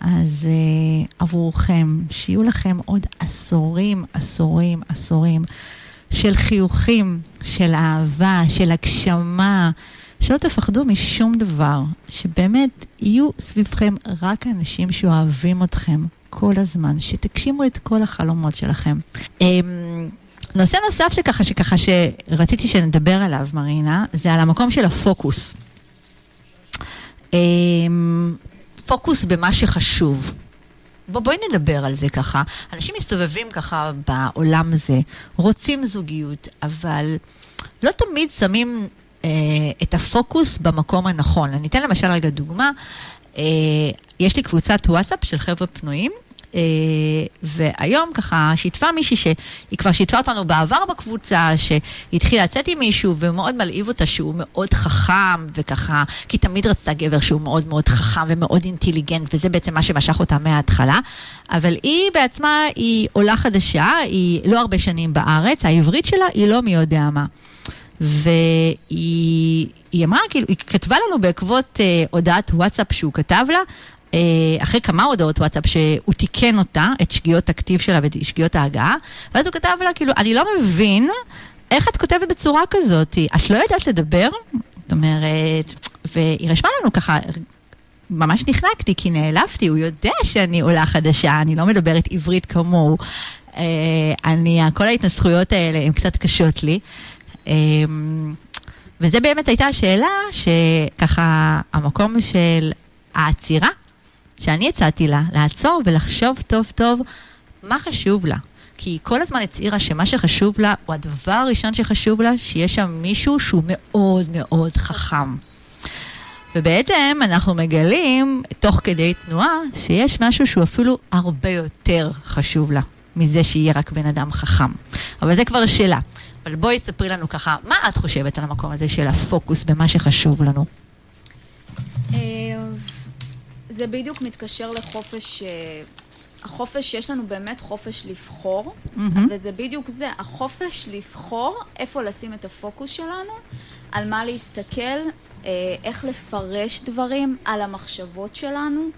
אז אה, עבורכם, שיהיו לכם עוד עשורים, עשורים, עשורים של חיוכים, של אהבה, של הגשמה. שלא תפחדו משום דבר, שבאמת יהיו סביבכם רק אנשים שאוהבים אתכם כל הזמן, שתגשימו את כל החלומות שלכם. אמ, נושא נוסף שככה, שככה שרציתי שנדבר עליו, מרינה, זה על המקום של הפוקוס. אמ, פוקוס במה שחשוב. בוא, בואי נדבר על זה ככה. אנשים מסתובבים ככה בעולם הזה, רוצים זוגיות, אבל לא תמיד שמים אה, את הפוקוס במקום הנכון. אני אתן למשל רגע דוגמה. אה, יש לי קבוצת וואטסאפ של חבר'ה פנויים, והיום ככה שיתפה מישהי שהיא כבר שיתפה אותנו בעבר בקבוצה, שהתחילה לצאת עם מישהו ומאוד מלהיב אותה שהוא מאוד חכם וככה, כי תמיד רצתה גבר שהוא מאוד מאוד חכם ומאוד אינטליגנט, וזה בעצם מה שמשך אותה מההתחלה. אבל היא בעצמה, היא עולה חדשה, היא לא הרבה שנים בארץ, העברית שלה היא לא מי יודע מה. והיא אמרה, כאילו, היא כתבה לנו בעקבות אה, הודעת וואטסאפ שהוא כתב לה, אה, אחרי כמה הודעות וואטסאפ שהוא תיקן אותה, את שגיאות הכתיב שלה ואת שגיאות ההגעה, ואז הוא כתב לה, כאילו, אני לא מבין איך את כותבת בצורה כזאת, את לא יודעת לדבר? זאת אומרת, והיא רשמה לנו ככה, ממש נחנקתי, כי נעלבתי, הוא יודע שאני עולה חדשה, אני לא מדברת עברית כמוהו. אה, אני, כל ההתנסחויות האלה הן קצת קשות לי. אמ, וזה באמת הייתה השאלה שככה המקום של העצירה שאני הצעתי לה, לעצור ולחשוב טוב טוב מה חשוב לה. כי היא כל הזמן הצהירה שמה שחשוב לה הוא הדבר הראשון שחשוב לה, שיש שם מישהו שהוא מאוד מאוד חכם. ובעצם אנחנו מגלים, תוך כדי תנועה, שיש משהו שהוא אפילו הרבה יותר חשוב לה, מזה שיהיה רק בן אדם חכם. אבל זה כבר שאלה. אבל בואי תספרי לנו ככה, מה את חושבת על המקום הזה של הפוקוס במה שחשוב לנו? אה, זה בדיוק מתקשר לחופש, אה, החופש, שיש לנו באמת חופש לבחור, mm-hmm. וזה בדיוק זה, החופש לבחור איפה לשים את הפוקוס שלנו, על מה להסתכל, אה, איך לפרש דברים, על המחשבות שלנו.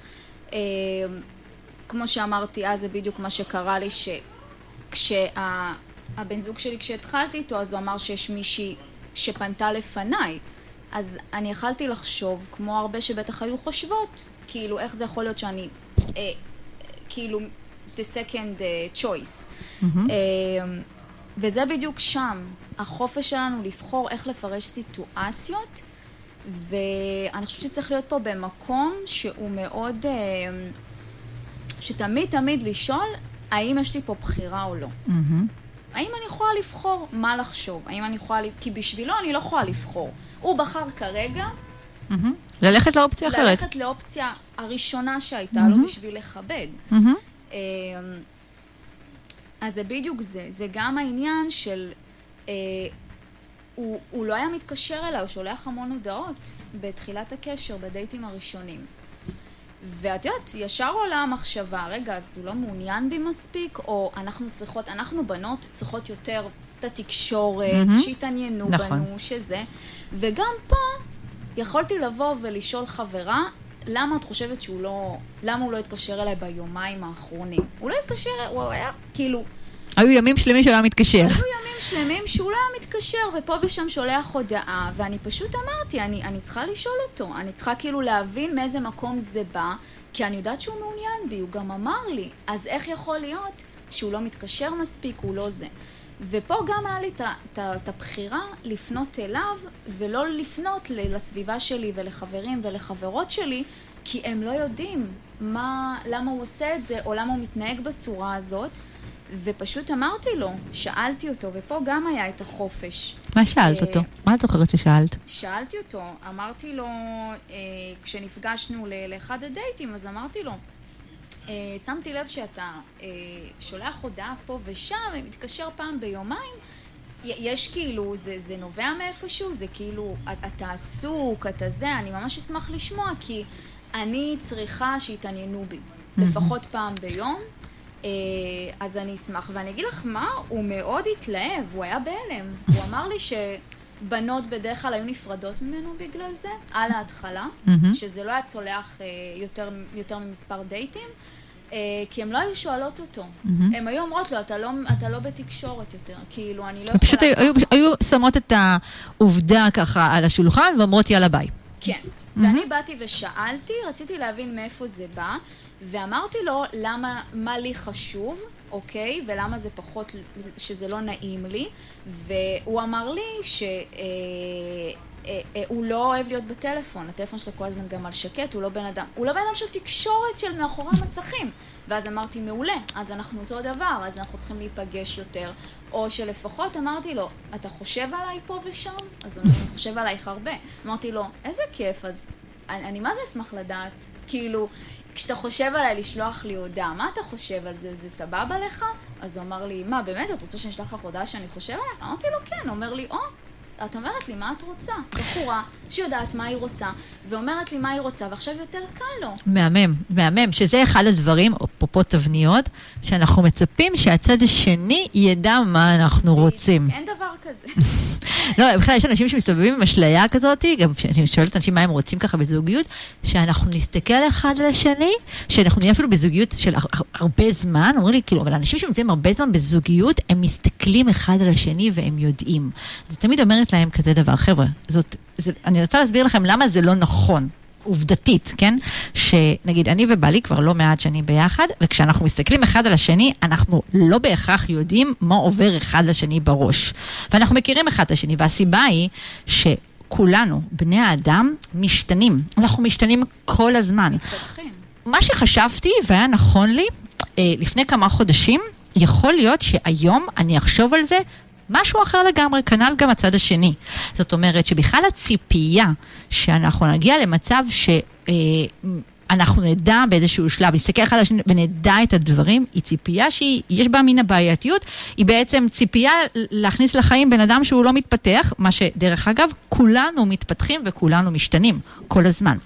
כמו שאמרתי אז, זה בדיוק מה שקרה לי, שכשה... הבן זוג שלי כשהתחלתי איתו, אז הוא אמר שיש מישהי שפנתה לפניי. אז אני יכלתי לחשוב, כמו הרבה שבטח היו חושבות, כאילו איך זה יכול להיות שאני, אה, כאילו, the second uh, choice. Mm-hmm. אה, וזה בדיוק שם, החופש שלנו לבחור איך לפרש סיטואציות, ואני חושבת שצריך להיות פה במקום שהוא מאוד, אה, שתמיד תמיד לשאול האם יש לי פה בחירה או לא. Mm-hmm. האם אני יכולה לבחור מה לחשוב? האם אני יכולה... כי בשבילו אני לא יכולה לבחור. הוא בחר כרגע... Mm-hmm. ללכת לאופציה אחרת. ללכת לאופציה הראשונה שהייתה mm-hmm. לו בשביל לכבד. Mm-hmm. אז זה בדיוק זה. זה גם העניין של... אה, הוא, הוא לא היה מתקשר אליי, הוא שולח המון הודעות בתחילת הקשר, בדייטים הראשונים. ואת יודעת, ישר עולה המחשבה, רגע, אז הוא לא מעוניין בי מספיק, או אנחנו צריכות, אנחנו בנות צריכות יותר את התקשורת, mm-hmm. שיתעניינו נכון. בנו, שזה. וגם פה יכולתי לבוא ולשאול חברה, למה את חושבת שהוא לא, למה הוא לא התקשר אליי ביומיים האחרונים? הוא לא התקשר, הוא היה כאילו... היו ימים שלמים שהוא לא מתקשר. היו ימים שלמים שהוא לא היה מתקשר, ופה ושם שולח הודעה, ואני פשוט אמרתי, אני, אני צריכה לשאול אותו, אני צריכה כאילו להבין מאיזה מקום זה בא, כי אני יודעת שהוא מעוניין בי, הוא גם אמר לי, אז איך יכול להיות שהוא לא מתקשר מספיק, הוא לא זה. ופה גם היה לי את הבחירה לפנות אליו, ולא לפנות לסביבה שלי ולחברים ולחברות שלי, כי הם לא יודעים מה, למה הוא עושה את זה, או למה הוא מתנהג בצורה הזאת. ופשוט אמרתי לו, שאלתי אותו, ופה גם היה את החופש. מה שאלת אה, אותו? מה את זוכרת ששאלת? שאלתי אותו, אמרתי לו, אה, כשנפגשנו לאחד הדייטים, אז אמרתי לו, שמתי לב שאתה אה, שולח הודעה פה ושם ומתקשר פעם ביומיים, יש כאילו, זה, זה נובע מאיפשהו, זה כאילו, את- אתה עסוק, אתה זה, אני ממש אשמח לשמוע, כי אני צריכה שיתעניינו בי, לפחות פעם ביום. אה, אז אני אשמח, ואני אגיד לך מה, הוא מאוד התלהב, הוא היה בהלם. הוא אמר לי שבנות בדרך כלל היו נפרדות ממנו בגלל זה, על ההתחלה, מהמם. שזה לא היה צולח אה, יותר, יותר ממספר דייטים, אה, כי הן לא היו שואלות אותו. הן היו אומרות לו, אתה לא, אתה לא בתקשורת יותר, כאילו, אני לא יכולה... פשוט היו- היו- היו שמות את העובדה ככה על השולחן ואומרות יאללה ביי. כן. ואני באתי ושאלתי, רציתי להבין מאיפה זה בא, ואמרתי לו למה, מה לי חשוב, אוקיי? ולמה זה פחות, שזה לא נעים לי, והוא אמר לי שהוא אה, אה, הוא לא אוהב להיות בטלפון, הטלפון שלו כל הזמן גם על שקט, הוא לא בן אדם, הוא לא בן אדם של תקשורת של מאחורי המסכים. ואז אמרתי, מעולה, אז אנחנו אותו דבר, אז אנחנו צריכים להיפגש יותר. או שלפחות אמרתי לו, אתה חושב עליי פה ושם? אז הוא חושב עלייך הרבה. אמרתי לו, איזה כיף, אז אני, אני מה זה אשמח לדעת? כאילו, כשאתה חושב עליי לשלוח לי הודעה, מה אתה חושב על זה? זה סבבה לך? אז הוא אמר לי, מה, באמת, את רוצה שאני אשלח לך הודעה שאני חושב עלייך? אמרתי לו, כן. הוא אומר לי, או, את אומרת לי, מה את רוצה? בחורה שיודעת מה היא רוצה, ואומרת לי מה היא רוצה, ועכשיו יותר קל לו. מהמם, מהמם, שזה אחד הדברים, אפרופו תבניות, שאנחנו מצפים שהצד השני ידע מה אנחנו רוצים. אין דבר כזה. [laughs] לא, בכלל יש אנשים שמסתובבים עם אשליה כזאת, גם כשאני שואלת אנשים מה הם רוצים ככה בזוגיות, שאנחנו נסתכל אחד על השני, שאנחנו נהיה אפילו בזוגיות של הר- הר- הרבה זמן, אומרים לי, כאילו, אבל אנשים שנמצאים הרבה זמן בזוגיות, הם מסתכלים אחד על השני והם יודעים. אז תמיד אומרת להם כזה דבר, חבר'ה, זאת, זה, אני רוצה להסביר לכם למה זה לא נכון. עובדתית, כן? שנגיד אני ובעלי כבר לא מעט שנים ביחד, וכשאנחנו מסתכלים אחד על השני, אנחנו לא בהכרח יודעים מה עובר אחד לשני בראש. ואנחנו מכירים אחד את השני, והסיבה היא שכולנו, בני האדם, משתנים. אנחנו משתנים כל הזמן. מתפתחים. מה שחשבתי והיה נכון לי אה, לפני כמה חודשים, יכול להיות שהיום אני אחשוב על זה משהו אחר לגמרי, כנ"ל גם הצד השני. זאת אומרת שבכלל הציפייה שאנחנו נגיע למצב ש... אה, אנחנו נדע באיזשהו שלב, נסתכל אחד על השני ונדע את הדברים, היא ציפייה שיש בה מן הבעייתיות, היא בעצם ציפייה להכניס לחיים בן אדם שהוא לא מתפתח, מה שדרך אגב, כולנו מתפתחים וכולנו משתנים כל הזמן.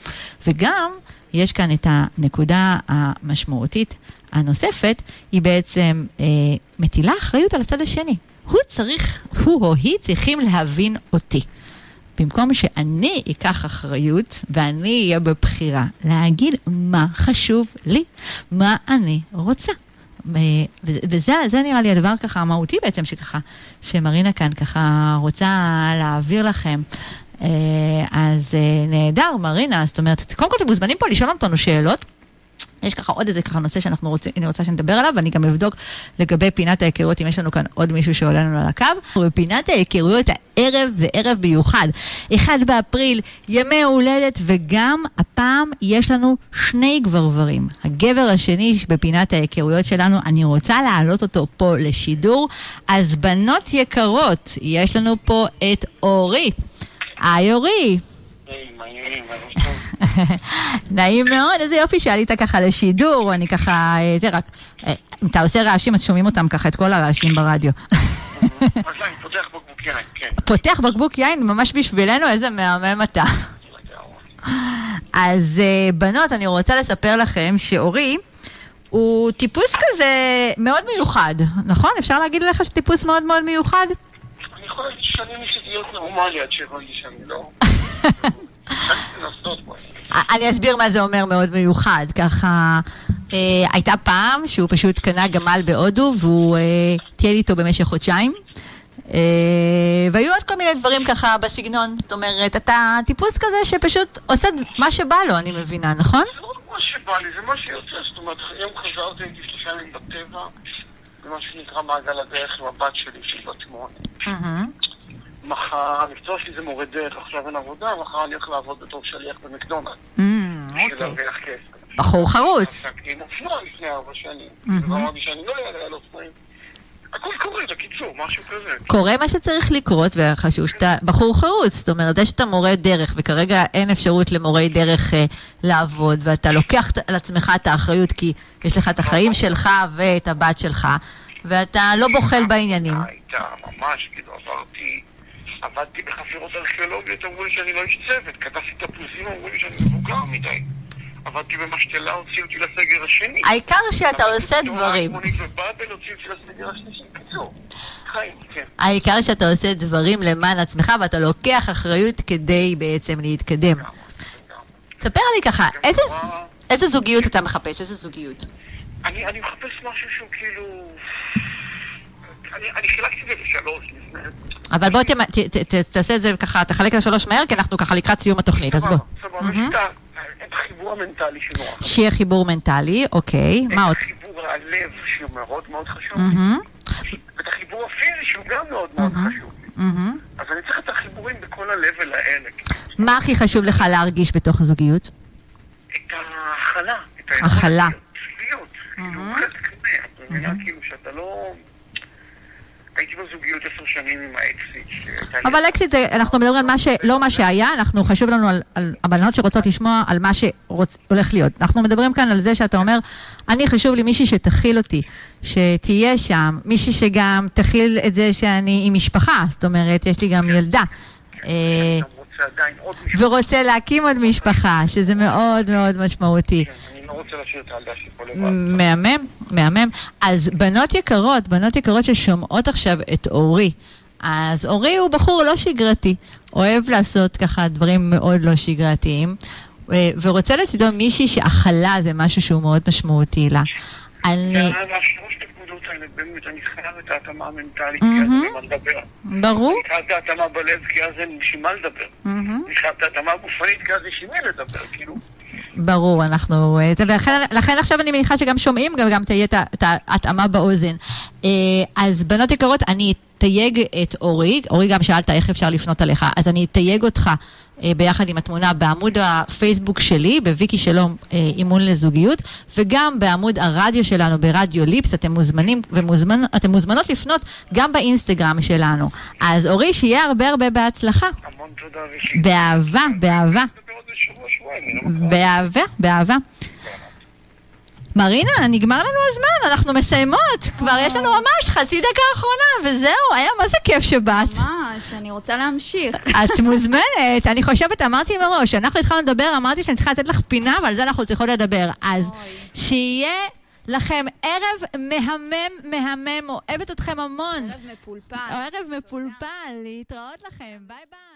וגם, יש כאן את הנקודה המשמעותית הנוספת, היא בעצם אה, מטילה אחריות על הצד השני. הוא צריך, הוא או היא צריכים להבין אותי. במקום שאני אקח אחריות ואני אהיה בבחירה, להגיד מה חשוב לי, מה אני רוצה. וזה זה נראה לי הדבר ככה המהותי בעצם שככה, שמרינה כאן ככה רוצה להעביר לכם. אה, אז אה, נהדר, מרינה, זאת אומרת, קודם כל אתם מוזמנים פה לשאול אותנו שאלות. יש ככה עוד איזה ככה נושא שאנחנו רוצים, אני רוצה שנדבר עליו, ואני גם אבדוק לגבי פינת ההיכרויות, אם יש לנו כאן עוד מישהו שעולה לנו על הקו. ופינת ההיכרויות הערב זה ערב מיוחד. 1 באפריל, ימי הולדת, וגם הפעם יש לנו שני גברברים. הגבר השני בפינת ההיכרויות שלנו, אני רוצה להעלות אותו פה לשידור. אז בנות יקרות, יש לנו פה את אורי. היי אורי. נעים מאוד, איזה יופי שעלית ככה לשידור, אני ככה, אה, זה רק, אה, אם אתה עושה רעשים אז שומעים אותם ככה, את כל הרעשים ברדיו. אז אני פותח בקבוק יין, כן. פותח בקבוק יין ממש בשבילנו, איזה מהמם אתה. אז אה, בנות, אני רוצה לספר לכם שאורי הוא טיפוס כזה מאוד מיוחד, נכון? אפשר להגיד לך שטיפוס מאוד מאוד מיוחד? אני יכול להגיד שאני ניסיתי להיות נורמלי עד שהבנתי שאני לא... [laughs] [laughs] אני אסביר מה זה אומר מאוד מיוחד. ככה, אה, הייתה פעם שהוא פשוט קנה גמל בהודו והוא אה, טייל איתו במשך חודשיים. אה, והיו עוד כל מיני דברים ככה בסגנון. זאת אומרת, אתה טיפוס כזה שפשוט עושה מה שבא לו, אני מבינה, נכון? זה לא מה שבא לי, זה מה שיוצא. זאת אומרת, היום חזרתי, הייתי שלושה ימים בטבע, במה שנקרא מעגל הדרך עם הבת שלי, שהיא בת שמונה. מחר, המקצוע שלי זה מורה דרך, עכשיו אין עבודה, מחר אני הולך לעבוד בתור שליח במקדונלד. אמ, בשביל אוקיי. להרוויח כסף. בחור חרוץ. עסקתי עם אופנוע לפני ארבע שנים. מהמם. ואמרתי שאני לא אעלה על אופנועים. הכל קורה, בקיצור, משהו כזה. קורה מה שצריך לקרות, וחשוב שאתה בחור חרוץ. זאת אומרת, זה שאתה מורה דרך, וכרגע אין אפשרות למורי דרך אה, לעבוד, ואתה לוקח על עצמך את האחריות, כי יש לך את החיים שלך ואת הבת שלך, ואתה לא בוחל בעניינים. הייתה ממש, כאילו עברתי, עבדתי בחפירות ארכיאולוגיות, אמרו לי שאני לא איש צוות, כתבתי תפוזים, אמרו לי שאני מבוגר מדי. עבדתי במשתלה, הוציאו אותי לסגר השני. העיקר שאתה עושה דברים. כן. העיקר שאתה עושה דברים למען עצמך, ואתה לוקח אחריות כדי בעצם להתקדם. ספר לי ככה, איזה, זוגיות אתה מחפש? איזה זוגיות? אני מחפש משהו שהוא כאילו... אני, אני חילקתי את זה לשלוש לפני... אבל בוא תעשה את זה ככה, תחלק לשלוש מהר, כי אנחנו ככה לקראת סיום התוכנית, אז בוא. סבבה, את החיבור המנטלי שנורא חשוב. שיהיה חיבור מנטלי, אוקיי, מה עוד? את החיבור הלב שהוא מאוד מאוד חשוב. ואת החיבור הפיזי שהוא גם מאוד מאוד חשוב. אז אני צריך את החיבורים בכל ה-level האלה. מה הכי חשוב לך להרגיש בתוך זוגיות? את ההכלה. הכלה. כאילו, חלק מבינה? כאילו שאתה לא... הייתי בזוגיות עשר שנים עם האקסית. אבל אקסית, זה- אנחנו מדברים על מה ש... לא מה שהיה, אנחנו חשוב לנו על, על הבנות שרוצות לשמוע על מה שהולך להיות. אנחנו מדברים כאן על זה שאתה אומר, אני חשוב לי מישהי שתכיל אותי, שתהיה שם, מישהי שגם תכיל את זה שאני עם משפחה, זאת אומרת, יש לי גם ילדה. אה. ורוצה להקים עוד משפחה, שזה מאוד מאוד משמעותי. כן, אני לא רוצה להשאיר את הילדה שלי פה לבד. מהמם, מהמם. אז בנות יקרות, בנות יקרות ששומעות עכשיו את אורי, אז אורי הוא בחור לא שגרתי, אוהב לעשות ככה דברים מאוד לא שגרתיים, אה, ורוצה לצידו מישהי שהכלה זה משהו שהוא מאוד משמעותי לה. אני, האלה, באמת, אני חייב את ההתאמה המנטלית, כי אז אין לי מה לדבר. ברור. אני חייב את ההתאמה בלב, כי אז אין לי בשביל מה לדבר. אני חייב את ההתאמה הגופנית, כי אז יש עם מי לדבר, כאילו. ברור, אנחנו... אה, ולכן לכן עכשיו אני מניחה שגם שומעים, גם, גם תהיה את ההתאמה באוזן. אה, אז בנות יקרות, אני אתייג את אורי, אורי גם שאלת איך אפשר לפנות עליך, אז אני אתייג אותך אה, ביחד עם התמונה בעמוד הפייסבוק שלי, בוויקי שלום אימון לזוגיות, וגם בעמוד הרדיו שלנו, ברדיו ליפס, אתם מוזמנים ומוזמנ... אתם מוזמנות לפנות גם באינסטגרם שלנו. אז אורי, שיהיה הרבה הרבה בהצלחה. המון תודה ושיהיה. באהבה, באהבה. שבוע, שבועיים, אני לא מכיר. באהבה, באהבה. מרינה, נגמר לנו הזמן, אנחנו מסיימות. כבר יש לנו ממש חצי דקה אחרונה, וזהו, היה מה זה כיף שבאת. ממש, אני רוצה להמשיך. את מוזמנת, אני חושבת, אמרתי מראש, אנחנו התחלנו לדבר, אמרתי שאני צריכה לתת לך פינה, ועל זה אנחנו צריכות לדבר. אז. שיהיה לכם ערב מהמם, מהמם, אוהבת אתכם המון. ערב מפולפל. ערב מפולפל, להתראות לכם, ביי ביי.